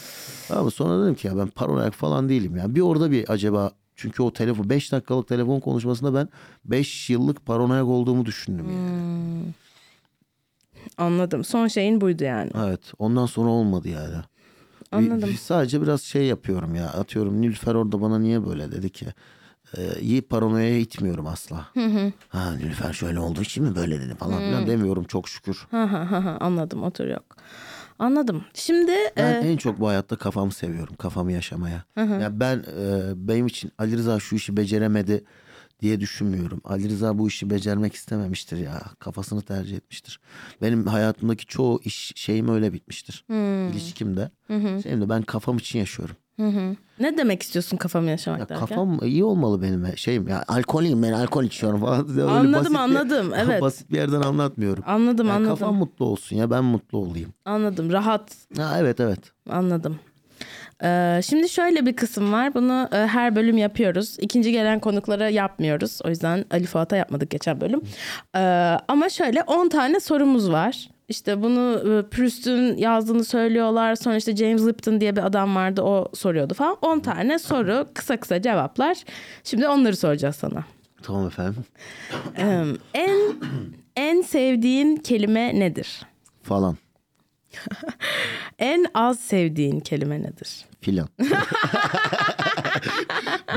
Ama sonra dedim ki ya ben paranoyak falan değilim. Yani bir orada bir acaba çünkü o telefon 5 dakikalık telefon konuşmasında ben 5 yıllık paranoyak olduğumu düşündüm yani. Hmm. Anladım. Son şeyin buydu yani. Evet. Ondan sonra olmadı yani. Anladım. Bir, sadece biraz şey yapıyorum ya. Atıyorum Nilüfer orada bana niye böyle dedi ki? E, iyi paranoyaya itmiyorum asla. Hı hı. Ha Nilüfer şöyle olduğu için mi böyle dedi falan filan demiyorum çok şükür. Ha ha ha anladım otur yok. Anladım. Şimdi ben e... en çok bu hayatta kafamı seviyorum. Kafamı yaşamaya. Hı hı. Yani ben e, benim için Ali Rıza şu işi beceremedi diye düşünmüyorum. Ali Rıza bu işi becermek istememiştir ya. Kafasını tercih etmiştir. Benim hayatımdaki çoğu iş şeyim öyle bitmiştir. Hmm. İlişkimde. Hı hı. Şeyimde ben kafam için yaşıyorum. Hı hı. Ne demek istiyorsun kafamı yaşamak ya derken? Kafam iyi olmalı benim şeyim ya alkoliyim ben alkol içiyorum falan. *laughs* Öyle anladım anladım bir, *laughs* evet. Basit bir yerden anlatmıyorum. Anladım yani anladım. Kafam mutlu olsun ya ben mutlu olayım. Anladım rahat. Ha, evet evet. Anladım. Ee, şimdi şöyle bir kısım var. Bunu e, her bölüm yapıyoruz. İkinci gelen konuklara yapmıyoruz. O yüzden Ali Fuat'a yapmadık geçen bölüm. Ee, ama şöyle 10 tane sorumuz var. İşte bunu e, Proust'un yazdığını söylüyorlar. Sonra işte James Lipton diye bir adam vardı o soruyordu falan. 10 tane soru kısa kısa cevaplar. Şimdi onları soracağız sana. Tamam efendim. Ee, en en sevdiğin kelime nedir? Falan. *laughs* En az sevdiğin kelime nedir? Filan. *laughs*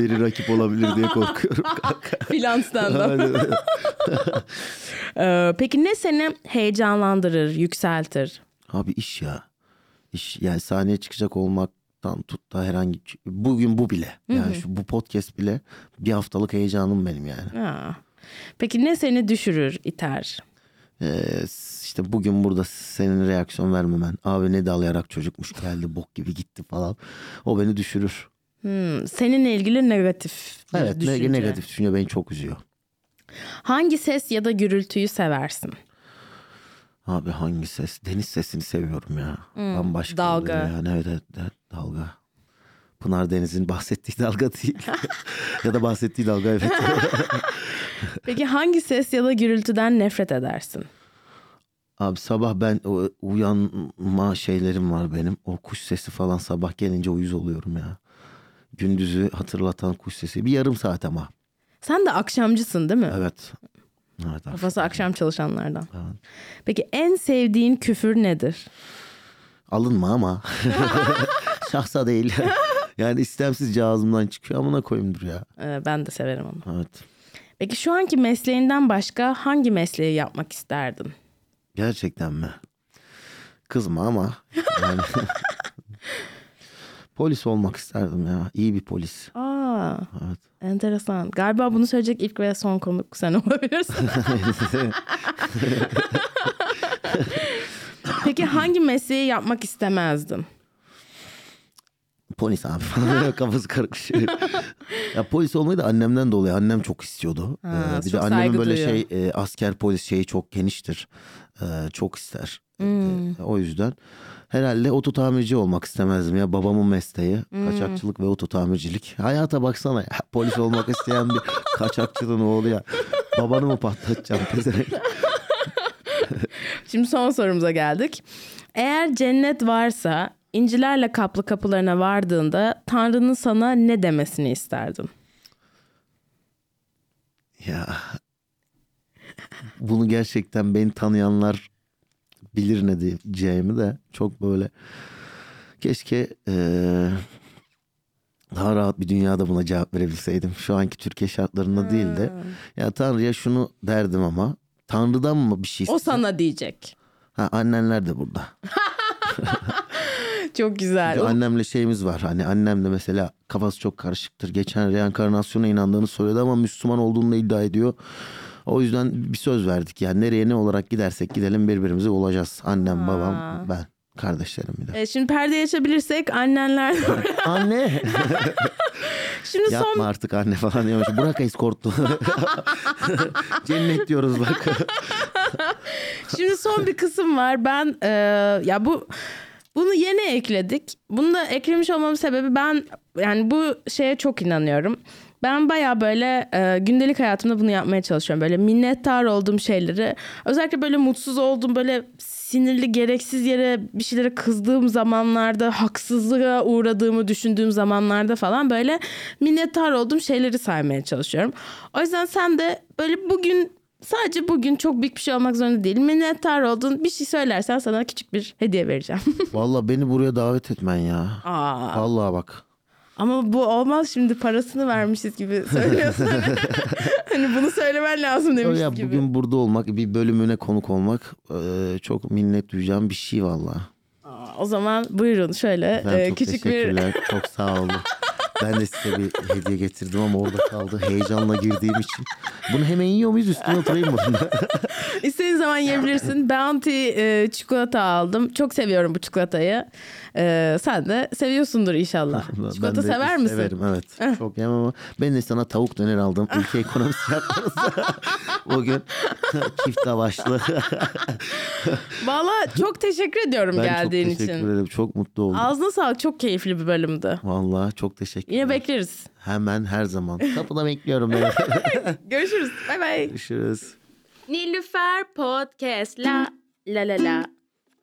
Biri rakip olabilir diye korkuyorum kanka. *laughs* Filan stand *laughs* Ee, peki ne seni heyecanlandırır, yükseltir? Abi iş ya. İş yani sahneye çıkacak olmaktan tut da herhangi bugün bu bile. Yani şu bu podcast bile bir haftalık heyecanım benim yani. Ha. Peki ne seni düşürür, iter? Ee, işte bugün burada senin reaksiyon vermemen. Abi ne dalayarak çocukmuş geldi bok gibi gitti falan. O beni düşürür. Hmm, seninle ilgili negatif Evet düşünce. negatif düşünce beni çok üzüyor. Hangi ses ya da gürültüyü seversin? Abi hangi ses? Deniz sesini seviyorum ya. Bambaşka dalga. yani. Evet, evet, evet, dalga. Pınar Deniz'in bahsettiği dalga değil. *laughs* ya da bahsettiği dalga evet. *laughs* Peki hangi ses ya da gürültüden nefret edersin? Abi sabah ben uyanma şeylerim var benim. O kuş sesi falan sabah gelince uyuz oluyorum ya. Gündüzü hatırlatan kuş sesi. Bir yarım saat ama. Sen de akşamcısın değil mi? Evet. Evet, Kafası akşam çalışanlardan. Evet. Peki en sevdiğin küfür nedir? Alınma ama. *laughs* Şahsa değil. *laughs* yani istemsizce ağzımdan çıkıyor. Amına koyayımdır ya. Ee, ben de severim onu. Evet. Peki şu anki mesleğinden başka hangi mesleği yapmak isterdin? Gerçekten mi? Kızma ama. Yani... *laughs* polis olmak isterdim ya. İyi bir polis. Aa, Evet. enteresan. Galiba bunu söyleyecek ilk ve son konuk sen *laughs* olabilirsin. *laughs* Peki hangi mesleği yapmak istemezdin? Polis abi falan *laughs* kafası karışıyor. ya polis olmayı da annemden dolayı annem çok istiyordu. Ha, Ee, bir de çok annemin saygı böyle duyuyor. şey e, asker polis şeyi çok geniştir. Ee, çok ister. Hmm. Ee, o yüzden herhalde oto tamirci olmak istemezdim ya babamın mesleği Hmm. kaçakçılık ve oto tamircilik. Hayata baksana ya *laughs* polis olmak isteyen bir kaçakçının oğlu ya. Babanı mı patlatacağım pezevenk? *laughs* Şimdi son sorumuza geldik. Eğer cennet varsa incilerle kaplı kapılarına vardığında Tanrı'nın sana ne demesini isterdin? Ya bunu gerçekten beni tanıyanlar bilir ne diyeceğimi de çok böyle keşke eee, daha rahat bir dünyada buna cevap verebilseydim. Şu anki Türkiye şartlarında değil de ya Tanrı'ya şunu derdim ama Tanrı'dan mı bir şey O istesem? sana diyecek. Ha, annenler de burada. *laughs* Çok güzel. Çünkü annemle şeyimiz var. Hani annem de mesela kafası çok karışıktır. Geçen reenkarnasyona inandığını söyledi ama Müslüman olduğunu iddia ediyor. O yüzden bir söz verdik. Yani nereye ne olarak gidersek gidelim birbirimize olacağız. Annem, babam, ben. Kardeşlerim bir de. E, şimdi perdeyi açabilirsek annenler... *laughs* Anne. *laughs* Şimdi Yapma son artık anne falan diyormuş. Bırak eskortlu. *laughs* Cennet diyoruz bak. Şimdi son bir kısım var. Ben e, ya bu bunu yeni ekledik. Bunu da eklemiş olmamın sebebi ben yani bu şeye çok inanıyorum. Ben baya böyle e, gündelik hayatımda bunu yapmaya çalışıyorum. Böyle minnettar olduğum şeyleri özellikle böyle mutsuz olduğum böyle sinirli gereksiz yere bir şeylere kızdığım zamanlarda haksızlığa uğradığımı düşündüğüm zamanlarda falan böyle minnettar olduğum şeyleri saymaya çalışıyorum. O yüzden sen de böyle bugün Sadece bugün çok büyük bir şey olmak zorunda değil. Minnettar olduğun bir şey söylersen sana küçük bir hediye vereceğim. *laughs* Vallahi beni buraya davet etmen ya. Aa, Vallahi bak. Ama bu olmaz şimdi parasını vermişiz gibi söylüyorsun. *laughs* hani bunu söylemen lazım demiş Ya gibi. bugün burada olmak, bir bölümüne konuk olmak e, çok minnet duyacağım bir şey vallahi. Aa, o zaman buyurun şöyle Ben e, çok küçük bir teşekkürler. Çok sağ olun. Ben de size bir hediye getirdim ama orada kaldı. Heyecanla girdiğim için Bunu hemen yiyor muyuz üstüne oturayım mı? İstediğin zaman yiyebilirsin. Bounty e, çikolata aldım. Çok seviyorum bu çikolatayı. E, sen de seviyorsundur inşallah. Çikolata *laughs* Ben de sever misin? Severim evet. Çok yemem ama ben de sana tavuk döner aldım. *laughs* Ülke ekonomisi şartlarında. *laughs* Bugün çift lavaşlı. Valla çok teşekkür ediyorum Ben geldiğin çok teşekkür için. ederim. Çok mutlu oldum. Ağzına sağlık. Çok keyifli bir bölümdü. Vallahi çok teşekkürler. Yine bekleriz. Hemen her zaman. Kapıda bekliyorum beni. Görüşürüz. Bay bay. Görüşürüz. Nilüfer Podcast la la la la